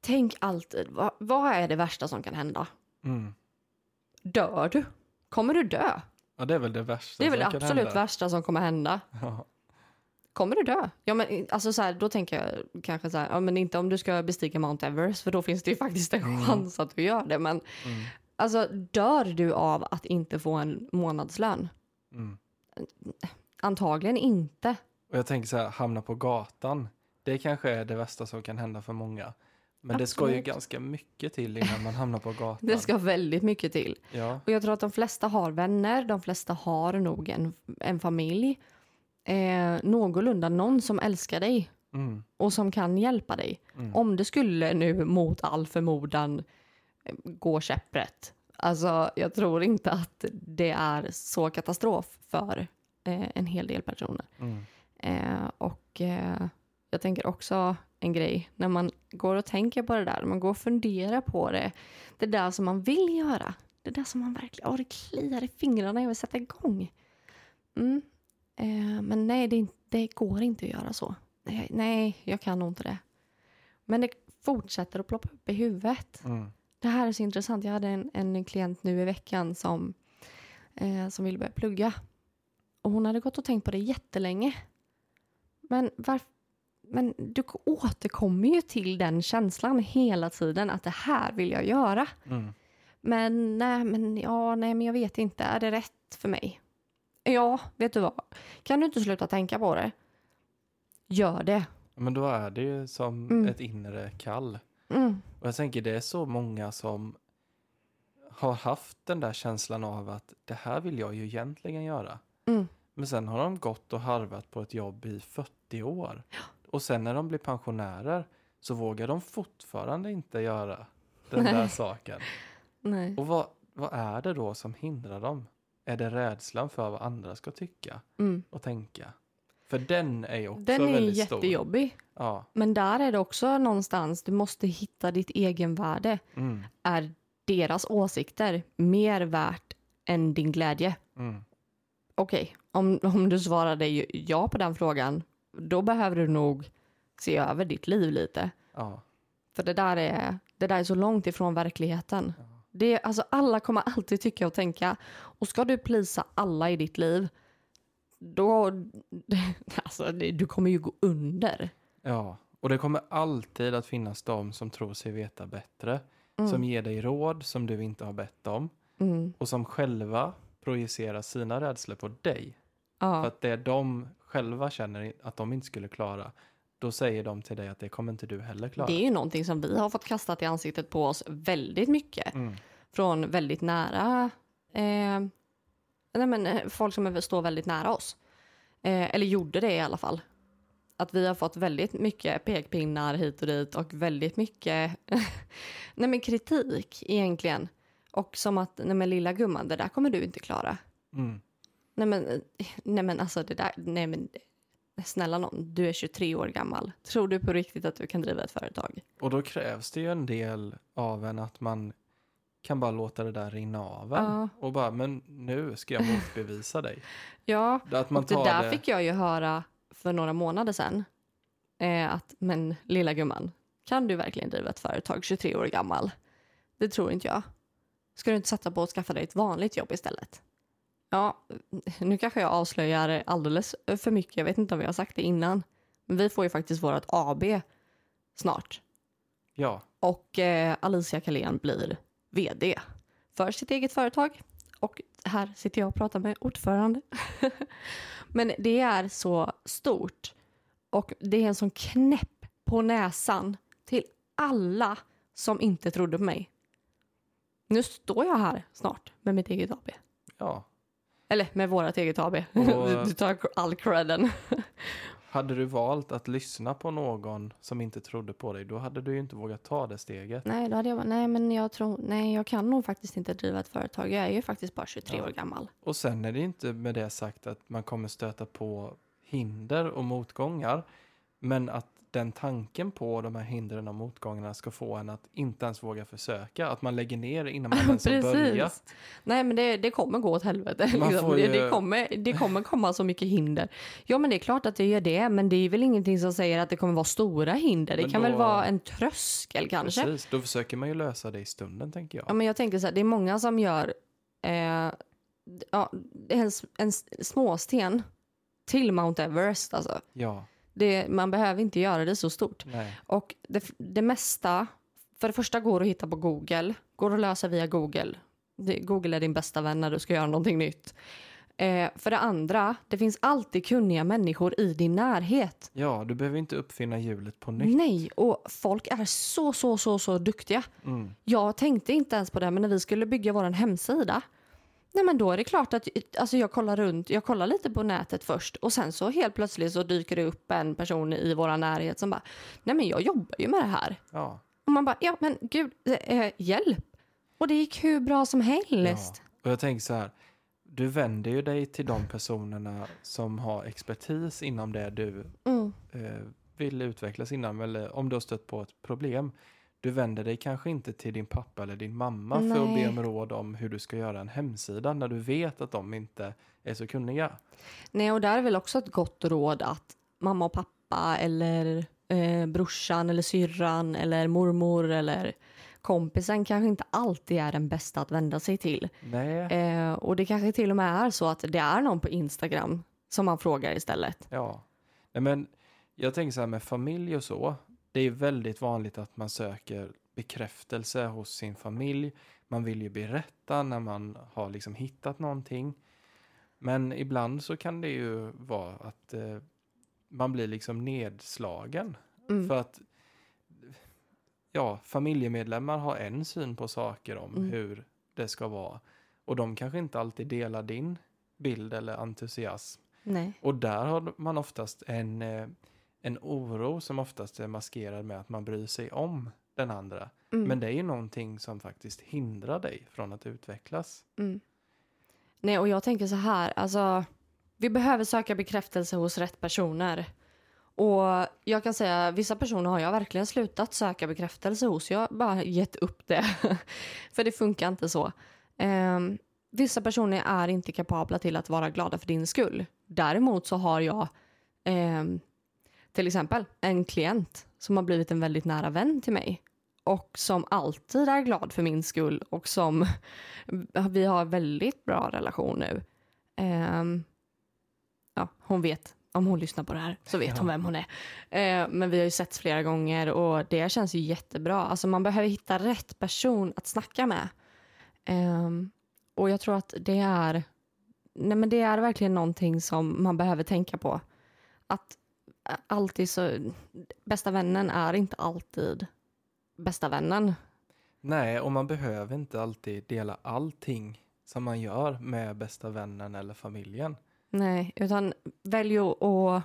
Tänk alltid, vad, vad är det värsta som kan hända? Mm. Dör du? Kommer du dö? Ja, det är väl det värsta Det är väl det absolut hända. värsta som kommer hända. Ja. Kommer du dö? Ja, men alltså så här, då tänker jag kanske så här, ja, men inte om du ska bestiga Mount Everest, för då finns det ju faktiskt en Mm. chans att du gör det. Men Mm. alltså, dör du av att inte få en månadslön? Mm. Antagligen inte. Och jag tänker så här, hamna på gatan. Det kanske är det värsta som kan hända för många. Men det ska ju Absolut. ganska mycket till innan man hamnar på gatan. Det ska väldigt mycket till. Ja. Och jag tror att de flesta har vänner, de flesta har nog en, en familj. Eh, någorlunda någon som älskar dig Mm. och som kan hjälpa dig. Mm. Om det skulle nu mot all förmodan eh, gå käpprätt. Alltså jag tror inte att det är så katastrof för eh, en hel del personer. Mm. Eh, och eh, jag tänker också en grej, när man går och tänker på det där, man går och funderar på det, det där som man vill göra, det där som man verkligen, åh det kliar i fingrarna, jag vill sätta igång. Mm. Eh, men nej, det, det går inte att göra så. Nej, jag kan nog inte det. Men det fortsätter att ploppa upp i huvudet. Mm. Det här är så intressant. Jag hade en, en klient nu i veckan som, eh, som ville börja plugga. Och hon hade gått och tänkt på det jättelänge. Men, varf- men du återkommer ju till den känslan hela tiden att det här vill jag göra. Mm. Men nej, men ja, nej, men jag vet inte. Är det rätt för mig? Ja, vet du vad? Kan du inte sluta tänka på det? Gör det. Men då är det ju som Mm. ett inre kall. Mm. Och jag tänker det är så många som har haft den där känslan av att det här vill jag ju egentligen göra. Mm. Men sen har de gått och harvat på ett jobb i 40 år. Och sen när de blir pensionärer så vågar de fortfarande inte göra den där Nej. saken. Nej. Och vad, vad är det då som hindrar dem? Är det rädslan för vad andra ska tycka Mm. och tänka? För den är ju också Den är väldigt stor. jättejobbig. Ja. Men där är det också någonstans, du måste hitta ditt egenvärde. Mm. Är deras åsikter mer värt än din glädje? Mm. Okej, om, om du svarade ja på den frågan, då behöver du nog se över ditt liv lite. Ja. För det där är, det där är så långt ifrån verkligheten. Det, är- alltså alla kommer alltid tycka och tänka. Och ska du plisa alla i ditt liv, då... Alltså, du kommer ju gå under. Ja, och det kommer alltid att finnas de som tror sig veta bättre. Mm. Som ger dig råd som du inte har bett om. Mm. Och som själva projicerar sina rädslor på dig. För Ja. att det de själva känner att de inte skulle klara, då säger de till dig att det kommer inte du heller klara. Det är ju någonting som vi har fått kastat i ansiktet på oss väldigt mycket. Mm. Från väldigt nära... Eh, nej men, eh, folk som står väldigt nära oss. Eh, eller gjorde det i alla fall. Att vi har fått väldigt mycket pekpinnar hit och dit och väldigt mycket nej men kritik egentligen. Och som att, nej men lilla gumman, det där kommer du inte klara. Mm. Nej men, eh, nej men alltså det där, nej men snälla någon, du är 23 år gammal. Tror du på riktigt att du kan driva ett företag? Och då krävs det ju en del av en att man kan bara låta det där rinna av en. Ja. Och bara, men nu ska jag motbevisa dig. Ja, Att man och det där det... fick jag ju höra för några månader sedan. Eh, att, men lilla gumman, kan du verkligen driva ett företag 23 år gammal? Det tror inte jag. Ska du inte satsa på att skaffa dig ett vanligt jobb istället? Ja, nu kanske jag avslöjar alldeles för mycket. Jag vet inte om vi har sagt det innan. Men vi får ju faktiskt vårt AB snart. Ja, Och eh, Alicia Kalén blir vd för sitt eget företag. Och här sitter jag och pratar med ordförande. Men det är så stort. Och det är en sån knäpp på näsan till alla som inte trodde på mig. Nu står jag här snart med mitt eget AB. ja. Eller med vårat eget AB. Och- Du tar all credden. Hade du valt att lyssna på någon som inte trodde på dig, då hade du ju inte vågat ta det steget. Nej, då hade jag nej men jag tror, nej jag kan nog faktiskt inte driva ett företag. Jag är ju faktiskt bara 23 Ja. år gammal. Och sen är det inte med det sagt att man kommer stöta på hinder och motgångar. Men att den tanken på de här hindren och motgångarna ska få en att inte ens våga försöka. Att man lägger ner innan man ens har börjat. Nej, men det, det kommer gå åt helvete. Liksom. Det, ju- det, kommer, det kommer komma så mycket hinder. Ja, men det är klart att det gör det, men det är väl ingenting som säger att det kommer vara stora hinder. Det Men kan väl vara en tröskel kanske. Precis, då försöker man ju lösa det i stunden tänker jag. Ja, men jag tänker så här, det är många som gör eh, ja, en, en småsten till Mount Everest. Alltså. Ja, Det, man behöver inte göra det så stort. nej. Och det, det mesta, för det första går att hitta på Google, går att lösa via Google. Google är din bästa vän när du ska göra någonting nytt. Eh, för det andra, det finns alltid kunniga människor i din närhet. Ja, du behöver inte uppfinna hjulet på nytt. Nej, och folk är så, så, så, så duktiga. Mm. Jag tänkte inte ens på det, men när vi skulle bygga vår hemsida, nej men då är det klart att alltså jag kollar runt, jag kollar lite på nätet först och sen så helt plötsligt så dyker det upp en person i vår närhet som bara, nej men jag jobbar ju med det här. Ja. Och man bara, ja men gud, eh, hjälp. Och det gick hur bra som helst. Ja. Och jag tänker så här, du vänder ju dig till de personerna som har expertis inom det du Mm. eh, vill utvecklas inom, eller om du har stött på ett problem. Du vänder dig kanske inte till din pappa eller din mamma för att be Nej. om råd om hur du ska göra en hemsida när du vet att de inte är så kunniga. Nej, och där är väl också ett gott råd att mamma och pappa eller eh, brorsan eller syrran eller mormor eller kompisen kanske inte alltid är den bästa att vända sig till. Nej, Eh, och det kanske till och med är så att det är någon på Instagram som man frågar istället. ja. Nej, men jag tänker så här med familj och så. Det är väldigt vanligt att man söker bekräftelse hos sin familj. Man vill ju berätta när man har liksom hittat någonting. Men ibland så kan det ju vara att eh, man blir liksom nedslagen. Mm. För att ja, familjemedlemmar har en syn på saker om Mm. hur det ska vara. Och de kanske inte alltid delar din bild eller entusiasm. Nej. Och där har man oftast en, eh, en oro som oftast är maskerad med att man bryr sig om den andra. Mm. Men det är ju någonting som faktiskt hindrar dig från att utvecklas. Mm. Nej, och jag tänker så här, alltså vi behöver söka bekräftelse hos rätt personer. Och jag kan säga, vissa personer har jag verkligen slutat söka bekräftelse hos. Jag har bara gett upp det. för det funkar inte så. Ehm, vissa personer är inte kapabla till att vara glada för din skull. Däremot så har jag ehm, till exempel en klient som har blivit en väldigt nära vän till mig och som alltid är glad för min skull och som vi har väldigt bra relation nu. Ehm, ja, hon vet, om hon lyssnar på det här så vet Ja. hon vem hon är. Eh, men vi har ju setts flera gånger och det känns ju jättebra. Alltså man behöver hitta rätt person att snacka med. Ehm, och jag tror att det är, nej men det är verkligen någonting som man behöver tänka på. Att alltid så, bästa vännen är inte alltid bästa vännen. Nej, och man behöver inte alltid dela allting som man gör med bästa vännen eller familjen. Nej, utan välj att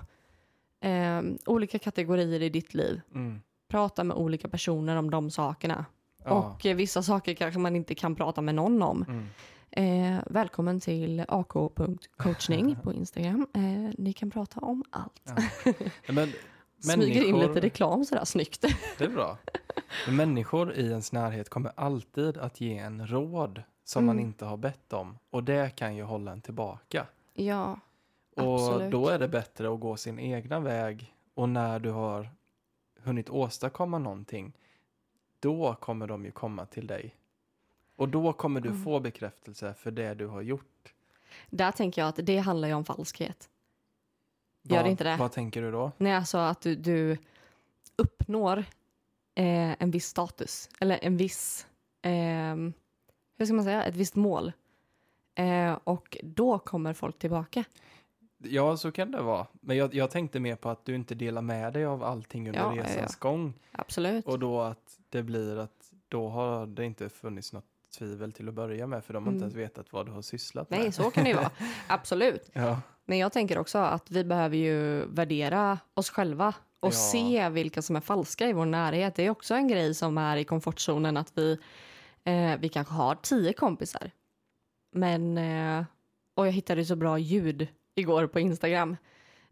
ehm, olika kategorier i ditt liv. Mm. Prata med olika personer om de sakerna. Ja. Och eh, vissa saker kanske man inte kan prata med någon om. Mm. Eh, välkommen till ak.coachning på Instagram. Eh, ni kan prata om allt. Ja. Men Smyger in lite reklam sådär snyggt. Det är bra. Men människor i ens närhet kommer alltid att ge en råd som man Mm. inte har bett om. Och det kan ju hålla en tillbaka. ja, Och Absolut. då är det bättre att gå sin egna väg. Och när du har hunnit åstadkomma någonting, då kommer de ju komma till dig. Och då kommer du Mm. få bekräftelse för det du har gjort. där tänker jag att det handlar ju om falskhet. Gör det inte det? Vad tänker du då? Nej, alltså att du, du uppnår eh, en viss status. Eller en viss, ehm, hur ska man säga, ett visst mål. Eh, och då kommer folk tillbaka. Ja, så kan det vara. Men jag, jag tänkte mer på att du inte delar med dig av allting under ja, resans ja. gång. Absolut. Och då att det blir att då har det inte funnits något tvivel till att börja med för de har inte Mm. ens vetat vad du har sysslat med. Nej, så kan det ju vara. Absolut. Ja, Men jag tänker också att vi behöver ju värdera oss själva och Ja. se vilka som är falska i vår närhet. Det är också en grej som är i komfortzonen att vi, eh, vi kanske har tio kompisar. Men, eh, och jag hittade så bra ljud igår på Instagram.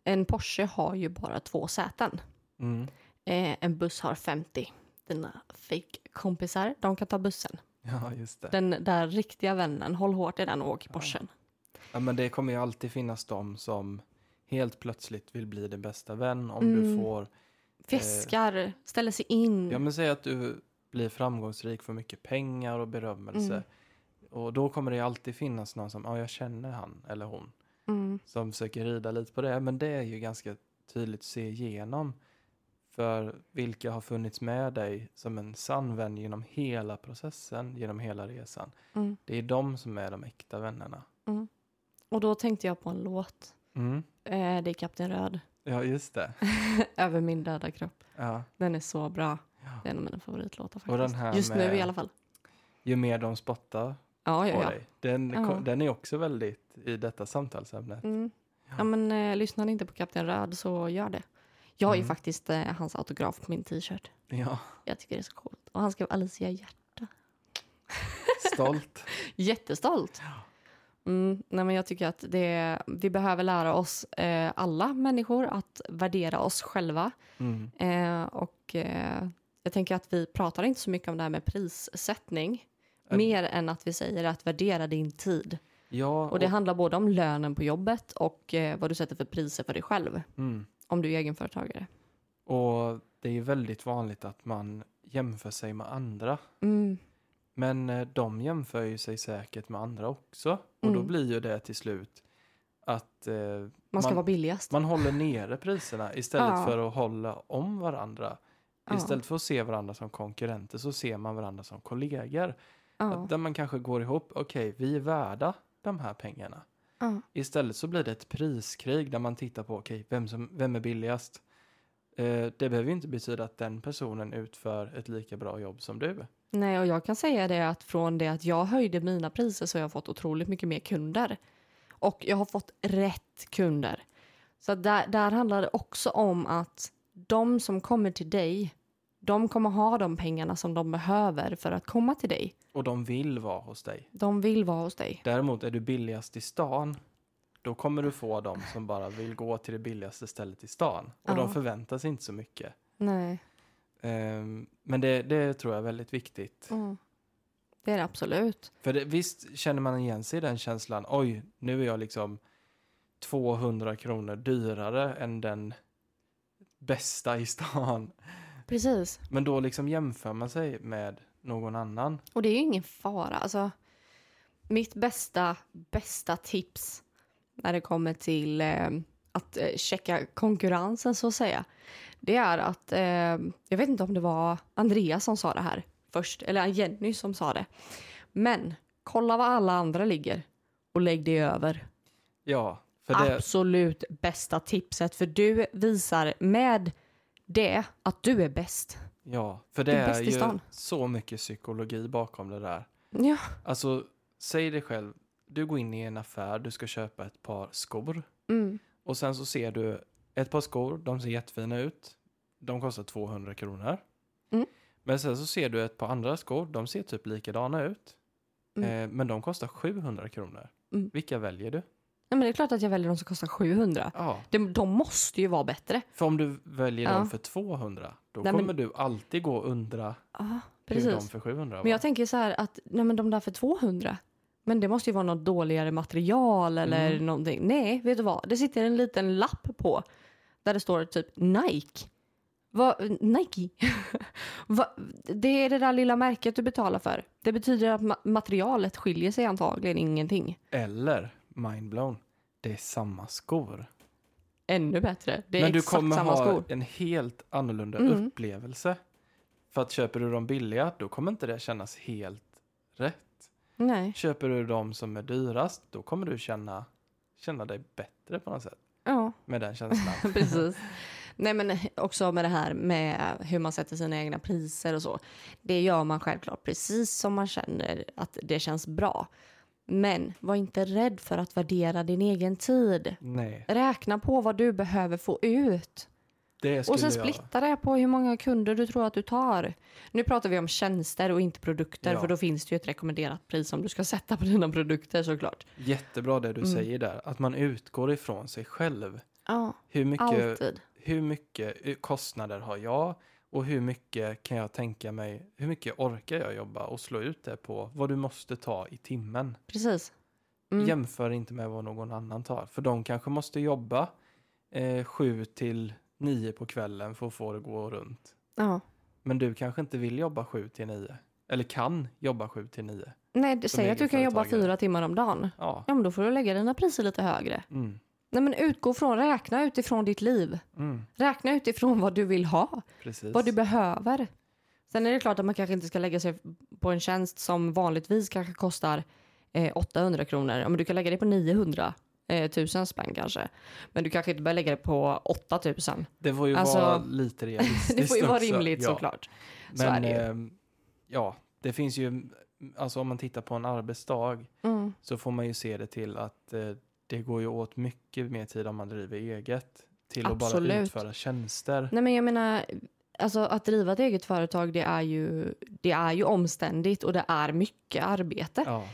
En Porsche har ju bara två säten. mm. Eh, en buss har 50. Dina fake-kompisar, de kan ta bussen. ja just det. Den där riktiga vännen, håll hårt i den och åk i Porschen. Ja, men det kommer ju alltid finnas de som helt plötsligt vill bli din bästa vän om Mm. du får, Fiskar, ställer sig in. ja men säg att du blir framgångsrik för mycket pengar och berömmelse. Mm. Och då kommer det alltid finnas någon som, ja jag känner han eller hon. Mm. som försöker rida lite på det. Men det är ju ganska tydligt att se igenom. För vilka har funnits med dig som en sann vän genom hela processen, genom hela resan. Mm. Det är de som är de äkta vännerna. Och då tänkte jag på en låt. Mm. Eh, det är Kapten Röd. Ja, just det. Över min döda kropp. Ja. Den är så bra. Ja. Det är en av mina favoritlåtar faktiskt. Och den här Just nu med- i alla fall. Ju mer de spottar Ja, på ja, ja. dig. Den, Ja. den är också väldigt i detta samtalsämnet. Mm. ja men eh, lyssnar ni inte på Kapten Röd så gör det. Jag har ju Mm. faktiskt eh, hans autograf på min t-shirt. Ja, Jag tycker det är så coolt. Och han skrev Alicia Hjärta. stolt. Jättestolt. Mm, nej men jag tycker att det, vi behöver lära oss, eh, alla människor, att värdera oss själva. Mm. Eh, och eh, jag tänker att vi pratar inte så mycket om det här med prissättning. Äh. Mer än att vi säger att värdera din tid. Ja, Och det handlar både om lönen på jobbet och eh, vad du sätter för priser för dig själv. mm. Om du är egenföretagare. och det är ju väldigt vanligt att man jämför sig med andra. Mm, Men eh, de jämför ju sig säkert med andra också. Och då Mm. blir ju det till slut att eh, man ska Man- vara billigast. man håller nere priserna istället Ja. för att hålla om varandra. Ja. Istället för att se varandra som konkurrenter så ser man varandra som kollegor. Ja, Att Där man kanske går ihop, okej vi är värda de här pengarna. Ja, Istället så blir det ett priskrig där man tittar på, okej vem, som, vem är billigast? Eh, det behöver ju inte betyda att den personen utför ett lika bra jobb som du. Nej, och jag kan säga det att från det att jag höjde mina priser så har jag fått otroligt mycket mer kunder. Och jag har fått rätt kunder. Så där, där handlar det också om att de som kommer till dig, de kommer ha de pengarna som de behöver för att komma till dig. Och de vill vara hos dig. De vill vara hos dig. Däremot är du billigast i stan, då kommer du få de som bara vill gå till det billigaste stället i stan. Och Ja. de förväntar sig inte så mycket. Nej, Ehm, men det, det tror jag är väldigt viktigt. mm. det är det absolut. För det, visst känner man igen sig i den känslan, oj, nu är jag liksom 200 kronor dyrare än den bästa i stan. Precis. Men då liksom jämför man sig med någon annan. Och det är ju ingen fara. Alltså, mitt bästa, bästa tips när det kommer till eh, att eh, checka konkurrensen så att säga. Det är att, eh, jag vet inte om det var Andreas som sa det här först, eller Jenny som sa det. Men kolla vad alla andra ligger och lägg det över. Ja, det, Absolut bästa tipset för du visar med det att du är bäst. Ja, för det Du är är ju stan. så mycket psykologi bakom det där. Ja. Alltså, säg dig själv, du går in i en affär, du ska köpa ett par skor. Mm. Och sen så ser du ett par skor, de ser jättefina ut. De kostar 200 kronor. Mm. Men sen så ser du ett par andra skor, de ser typ likadana ut. Mm. Eh, men de kostar 700 kronor. Mm. Vilka väljer du? Nej, men det är klart att jag väljer de som kostar 700. Ja, De, de måste ju vara bättre. för om du väljer Ja. dem för 200, då Nej, men- kommer du alltid gå och undra Ja, hur de precis. för 700 var. Men jag tänker så här att nej, men de där för 200, men det måste ju vara något dåligare material eller Mm. någonting. Nej, vet du vad? Det sitter en liten lapp på där det står typ Nike. Vad, Nike? Va, det är det där lilla märket du betalar för. Det betyder att ma- materialet skiljer sig antagligen ingenting. Eller, mindblown, det är samma skor. Ännu bättre. Det är Men du exakt kommer samma ha skor. en helt annorlunda Mm. upplevelse. För att köper du dem billiga, då kommer inte det kännas helt rätt. Nej. Köper du dem som är dyrast, då kommer du känna, känna dig bättre på något sätt. Ja. Med den känslan. Precis. Nej, men också med det här med hur man sätter sina egna priser och så. Det gör man självklart precis som man känner att det känns bra. Men var inte rädd för att värdera din egen tid. Nej, Räkna på vad du behöver få ut. Och sen splitta det på hur många kunder du tror att du tar. Nu pratar vi om tjänster och inte produkter Ja. för då finns det ju ett rekommenderat pris som du ska sätta på dina produkter såklart. Jättebra det du Mm. säger där, att man utgår ifrån sig själv. Ja, Hur mycket, alltid. hur mycket eh, kostnader har jag? Och hur mycket kan jag tänka mig, hur mycket orkar jag jobba och slå ut det på vad du måste ta i timmen? Precis. Mm. Jämför inte med vad någon annan tar. För de kanske måste jobba eh, sju till nio på kvällen för att få det att gå runt. Ja. Men du kanske inte vill jobba sju till nio. Eller kan jobba sju till nio. Nej, säg att du kan jobba fyra timmar om dagen. Ja. Ja, men då får du lägga dina priser lite högre. Mm. Nej, men utgå från, räkna utifrån ditt liv. Mm. Räkna utifrån vad du vill ha, Precis. vad du behöver. Sen är det klart att man kanske inte ska lägga sig på en tjänst som vanligtvis kanske kostar eh, 800 kronor. Ja, men du kan lägga det på 900 eh, tusen spänn kanske. Men du kanske inte börjar lägga det på 8000. det får ju Alltså, vara lite realistiskt Det får ju vara rimligt ja. såklart. Så Men är det ju. ehm, ja, det finns ju, alltså om man tittar på en arbetsdag Mm. så får man ju se det till att eh, det går ju åt mycket mer tid om man driver eget till att bara Absolut. utföra tjänster. Nej men jag menar, alltså att driva ett eget företag det är ju, det är ju omständigt och det är mycket arbete. Ja,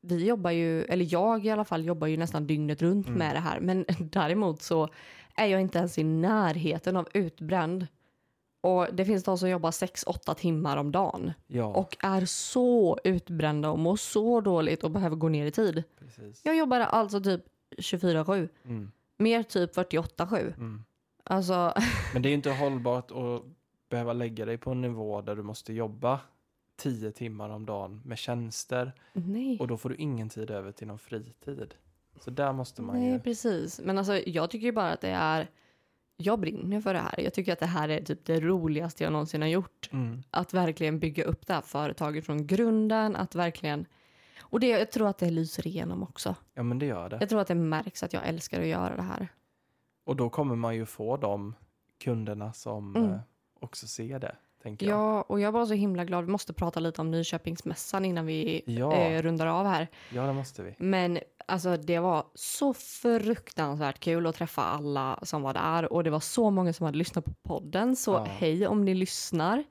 vi jobbar ju, eller jag i alla fall jobbar ju nästan dygnet runt Mm. med det här. Men däremot så är jag inte ens i närheten av utbränd. Och det finns de som jobbar 6-8 timmar om dagen ja och är så utbrända och mår så dåligt och behöver gå ner i tid. precis. Jag jobbar alltså typ 24-7, Mm, mer typ 48-7. mm. Alltså, Men det är ju inte hållbart att behöva lägga dig på en nivå där du måste jobba tio timmar om dagen med tjänster nej. och då får du ingen tid över till någon fritid. Så där måste man Nej, ju... precis. Men alltså, jag tycker ju bara att det är... Jag brinner för det här. Jag tycker att det här är typ det roligaste jag någonsin har gjort. Mm, Att verkligen bygga upp det här företaget från grunden. Att verkligen... Och det, jag tror att det lyser igenom också. ja, men det gör det. Jag tror att det märks att jag älskar att göra det här. Och då kommer man ju få de kunderna som Mm. eh, också ser det, tänker jag. Ja, och jag var så himla glad. Vi måste prata lite om Nyköpingsmässan innan vi Ja. eh, rundar av här. Ja, det måste vi. Men alltså, det var så fruktansvärt kul att träffa alla som var där och det var så många som hade lyssnat på podden. Så Ja. hej om ni lyssnar.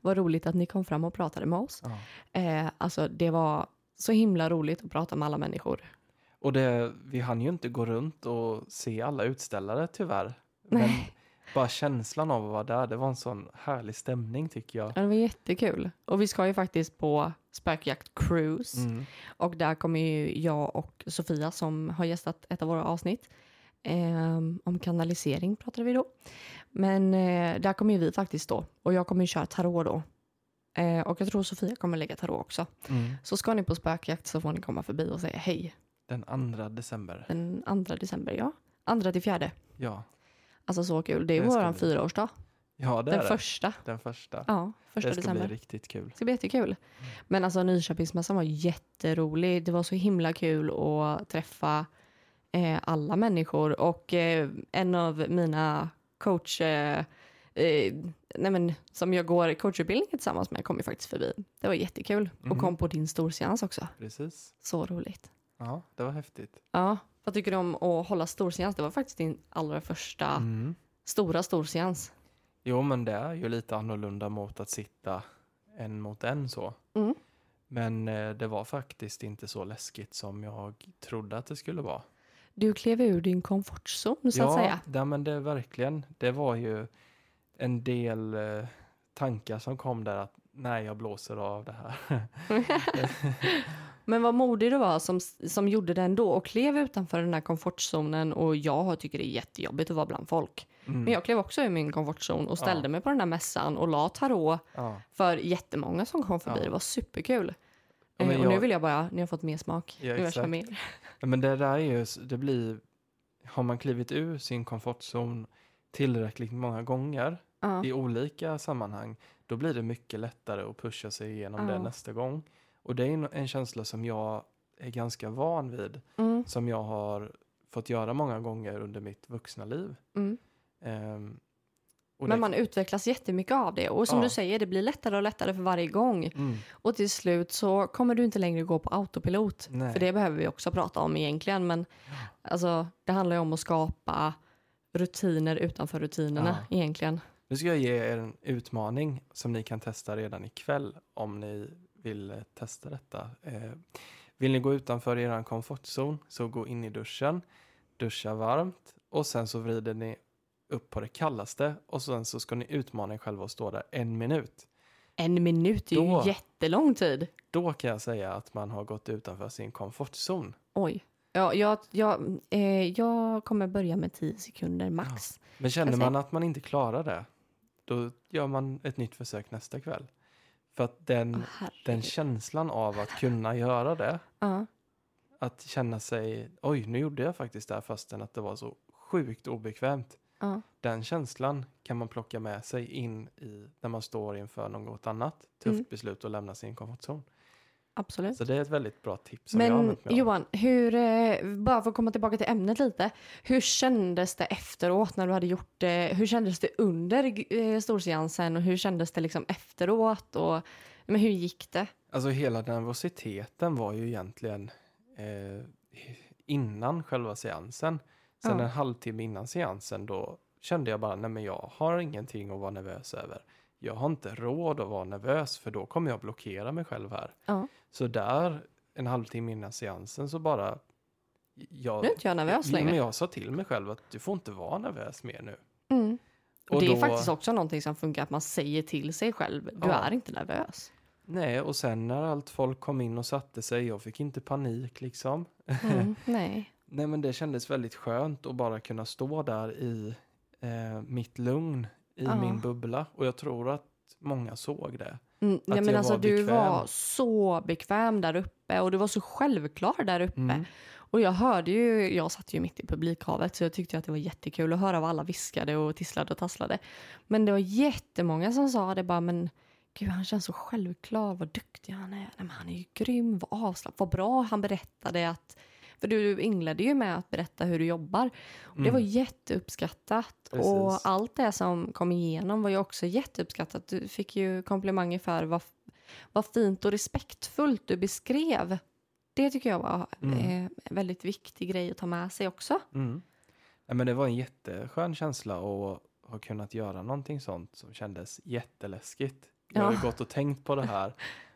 Vad roligt att ni kom fram och pratade med oss. Ja. Eh, alltså, det var så himla roligt att prata med alla människor. Och det, vi hann ju inte gå runt och se alla utställare tyvärr. Men Nej. Bara känslan av att vara där, det var en sån härlig stämning tycker jag. Ja, Det var jättekul. Och vi ska ju faktiskt på spökjakt cruise. Mm. Och där kommer ju jag och Sofia som har gästat ett av våra avsnitt Ehm, om kanalisering pratade vi då. Men eh, där kommer ju vi faktiskt stå. Och jag kommer ju köra tarot då. Eh, och jag tror Sofia kommer lägga tarot också. Mm. Så ska ni på spökjakt så får ni komma förbi och säga hej. Den 2 december. Den 2 december, ja. Andra till fjärde. Ja, Alltså så kul. Det är Det vår bli- fyraårsdag. ja det Den är det. första. Den första. Ja, första det ska december. bli riktigt kul. Det ska bli jättekul. Men alltså Nyköpingsmässan var jätterolig. Det var så himla kul att träffa eh, alla människor. Och eh, en av mina coach... Eh, eh, nej men, som jag går coachutbildningen tillsammans med kom ju faktiskt förbi. Det var jättekul. Och Mhm. kom på din storseans också. Precis. Så roligt. Ja, det var häftigt. Ja, vad tycker du om att hålla storseans? Det var faktiskt din allra första Mm. stora storseans. Jo, men det är ju lite annorlunda mot att sitta en mot en så. Mm. Men eh, det var faktiskt inte så läskigt som jag trodde att det skulle vara. Du klev ur din komfortzon så ja, att säga. Ja, men det verkligen. Det var ju en del eh, tankar som kom där att nej, jag blåser av det här. Men vad modig du var som, som gjorde det ändå och klev utanför den här komfortzonen och jag tycker det är jättejobbigt att vara bland folk. Mm. Men jag klev också ur min komfortzon och ställde Ja. mig på den här mässan och la tarot ja. för jättemånga som kom förbi. Ja. Det var superkul. Ja, Eh, och nu jag- vill jag bara, ni har fått mer smak. Nu vill jag mer. Men det där är ju, det blir, har man klivit ur sin komfortzon tillräckligt många gånger i olika sammanhang, då blir det mycket lättare att pusha sig igenom det Ja. nästa gång. Och det är en, känsla som jag är ganska van vid, Mm, som jag har fått göra många gånger under mitt vuxna liv. mm. Och Men det- man utvecklas jättemycket av det. Och som Ja. du säger, det blir lättare och lättare för varje gång. Mm, Och till slut så kommer du inte längre gå på autopilot. Nej. För det behöver vi också prata om egentligen. Men alltså, det handlar ju om att skapa rutiner utanför rutinerna egentligen. Nu ska jag ge er en utmaning som ni kan testa redan ikväll om ni vill eh, testa detta. Eh, vill ni gå utanför er komfortzon så gå in i duschen, duscha varmt och sen så vrider ni upp på det kallaste och sen så ska ni utmana er själva att stå där en minut. En minut är Då- ju jättelång tid. Då kan jag säga att man har gått utanför sin komfortzon. Oj. Ja, jag, jag, eh, jag kommer börja med 10 sekunder max. Men känner man att man inte klarar det, då gör man ett nytt försök nästa kväll. För att den, Åh, den känslan av att kunna göra det Ja. att känna sig, oj nu gjorde jag faktiskt det här fastän att det var så sjukt obekvämt. Ja. Den känslan kan man plocka med sig in i när man står inför något annat tufft Mm. beslut och lämna sin komfortzon. Absolut. Så det är ett väldigt bra tips Men. Johan, hur, eh, bara för att komma tillbaka till ämnet lite. Hur kändes det efteråt när du hade gjort det? Hur kändes det under eh, storseansen och hur kändes det liksom efteråt? Och, men hur gick det? Alltså hela nervositeten var ju egentligen eh, innan själva seansen. Sen Ja. en halvtimme innan seansen då kände jag bara, nej men jag har ingenting att vara nervös över. Jag har inte råd att vara nervös för då kommer jag blockera mig själv här. Ja. Så där, en halvtimme innan seansen så bara... Jag, Nu är inte jag nervös längre. Men jag sa till mig själv att du får inte vara nervös mer nu. Mm. Och Och det är då- faktiskt också någonting som funkar, att man säger till sig själv, du Ja. är inte nervös. Nej, och sen när allt folk kom in och satte sig, jag fick inte panik liksom. Mm. Nej. Nej, men det kändes väldigt skönt att bara kunna stå där i eh, mitt lugn, i Ja. min bubbla. Och jag tror att många såg det. Mm, nej, men jag alltså var du bekväm. var så bekväm där uppe och du var så självklar där uppe. Mm. Och jag hörde ju, jag satt ju mitt i publikhavet så jag tyckte att det var jättekul att höra vad alla viskade och tisslade och tasslade. Men det var jättemånga som sa det bara, men gud han känns så självklar, vad duktig han är. Nej, men han är ju grym, vad avslappnad, vad bra han berättade att för du inledde ju med att berätta hur du jobbar. Och Det var Mm. jätteuppskattat. Precis. Och allt det som kom igenom var ju också jätteuppskattat. Du fick ju komplimanger för vad, vad fint och respektfullt du beskrev. Det tycker jag var Mm. eh, en väldigt viktig grej att ta med sig också. Mm. Nej, men det var en jätteskön känsla att ha kunnat göra någonting sånt som kändes jätteläskigt. Jag har Ja. gått och tänkt på det här.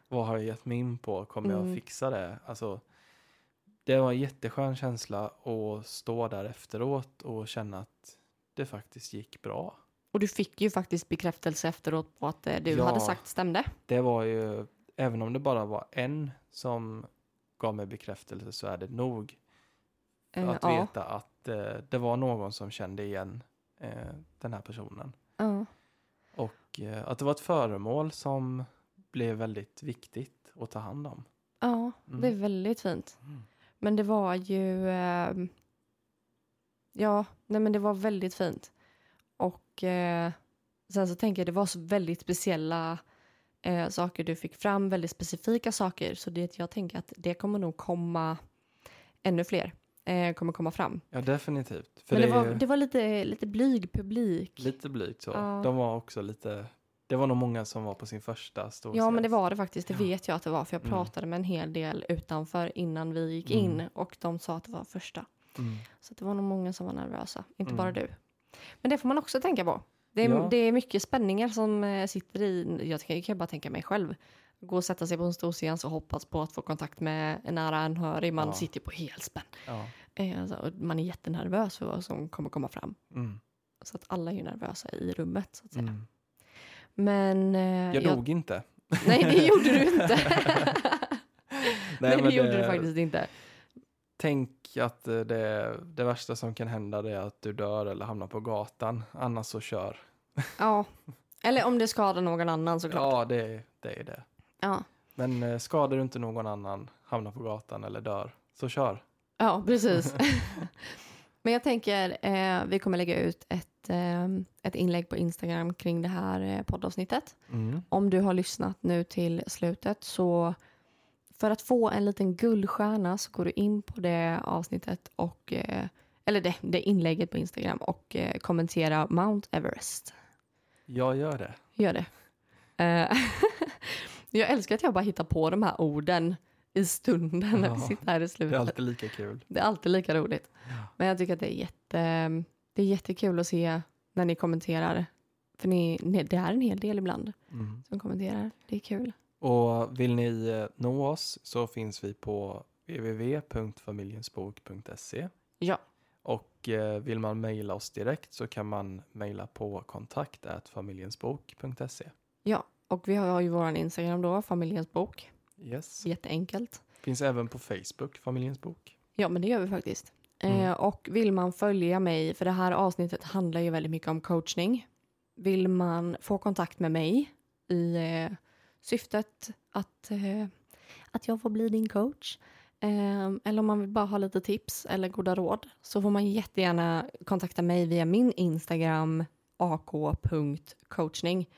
Vad har jag gett mig in på? Kommer jag Mm. att fixa det? Alltså, det var en jätteskön känsla att stå där efteråt och känna att det faktiskt gick bra. Och du fick ju faktiskt bekräftelse efteråt på att det du Ja. hade sagt stämde. Det var ju, även om det bara var en som gav mig bekräftelse så är det nog Eh, att veta att att eh, det var någon som kände igen eh, den här personen. Och eh, att det var ett föremål som blev väldigt viktigt att ta hand om. Ja, Mm. det är väldigt fint. Men det var ju... ehm, ja, nej men det var väldigt fint. Och eh, sen så tänker jag det var så väldigt speciella eh, saker du fick fram, väldigt specifika saker. Så det, jag tänker att det kommer nog komma ännu fler. Eh, kommer komma fram. Ja, definitivt. För Men det, det, var, är det var lite, lite blyg publik. lite blygt så. Ja. De var också lite... Det var nog många som var på sin första storsäljs. Ja, men det var det faktiskt. Det Ja. vet jag att det var. För jag Mm. pratade med en hel del utanför innan vi gick Mm. in. Och de sa att det var första. Mm. Så det var nog många som var nervösa, inte Mm. bara du. Men det får man också tänka på. Det är, Ja. det är mycket spänningar som eh, sitter i, jag kan, kan bara tänka mig själv. Gå och sätta sig på en stor scen och hoppas på att få kontakt med en nära anhörig. Man Ja. sitter på helspänn. Ja. Eh, alltså, man är jättenervös för vad som kommer komma fram. Mm. Så att alla är ju nervösa i rummet så att säga. Mm. Men... eh, Jag dog inte. Nej, det gjorde du inte. Nej, det men gjorde du faktiskt inte. Tänk att eh, det, det värsta som kan hända det är att du dör eller hamnar på gatan. Annars så kör. Ja. Eller om det skadar någon annan såklart. Ja, det, det är det. Ja. Men eh, skadar du inte någon annan, hamnar på gatan eller dör, så kör. Ja, precis. Men jag tänker, eh, vi kommer lägga ut ett, ett inlägg på Instagram kring det här eh, poddavsnittet. Mm. Om du har lyssnat nu till slutet så för att få en liten guldstjärna så går du in på det avsnittet och eh, eller det, det inlägget på Instagram och eh, kommentera Mount Everest. Jag gör det. Gör det. Eh, jag älskar att jag bara hittar på de här orden i stunden när vi Ja, sitter här i Det slutet. är alltid lika kul. Det är alltid lika roligt. Men jag tycker att det är, jätte, det är jättekul att se när ni kommenterar. För ni, det är en hel del ibland Mm. som kommenterar. Det är kul. Och vill ni eh, nå oss så finns vi på www.familjensbok.se. Ja. Och eh, vill man mejla oss direkt så kan man mejla på kontakt familjensbok.se. Ja, och vi har ju våran Instagram då, familjens bok. Yes. Jätteenkelt. Finns även på Facebook, Familjens bok. Ja, men det gör vi faktiskt. Mm. Eh, och vill man följa mig, för det här avsnittet handlar ju väldigt mycket om coachning. Vill man få kontakt med mig i eh, syftet att, eh, att jag får bli din coach. Eh, eller om man vill bara ha lite tips eller goda råd så får man jättegärna kontakta mig via min Instagram ak.coachning.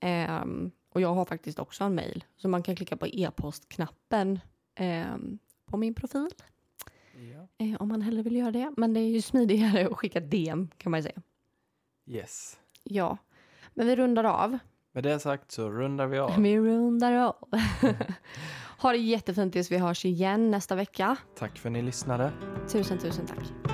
Eh, och jag har faktiskt också en mail så man kan klicka på e-postknappen på min profil Ja. eh, om man hellre vill göra det. Men det är ju smidigare att skicka DM kan man ju säga. Yes. Ja, men vi rundar av. Med det sagt så rundar vi av. Vi rundar av. ha det jättefint tills vi hörs igen nästa vecka. Tack för att ni lyssnade. Tusen, tusen tack.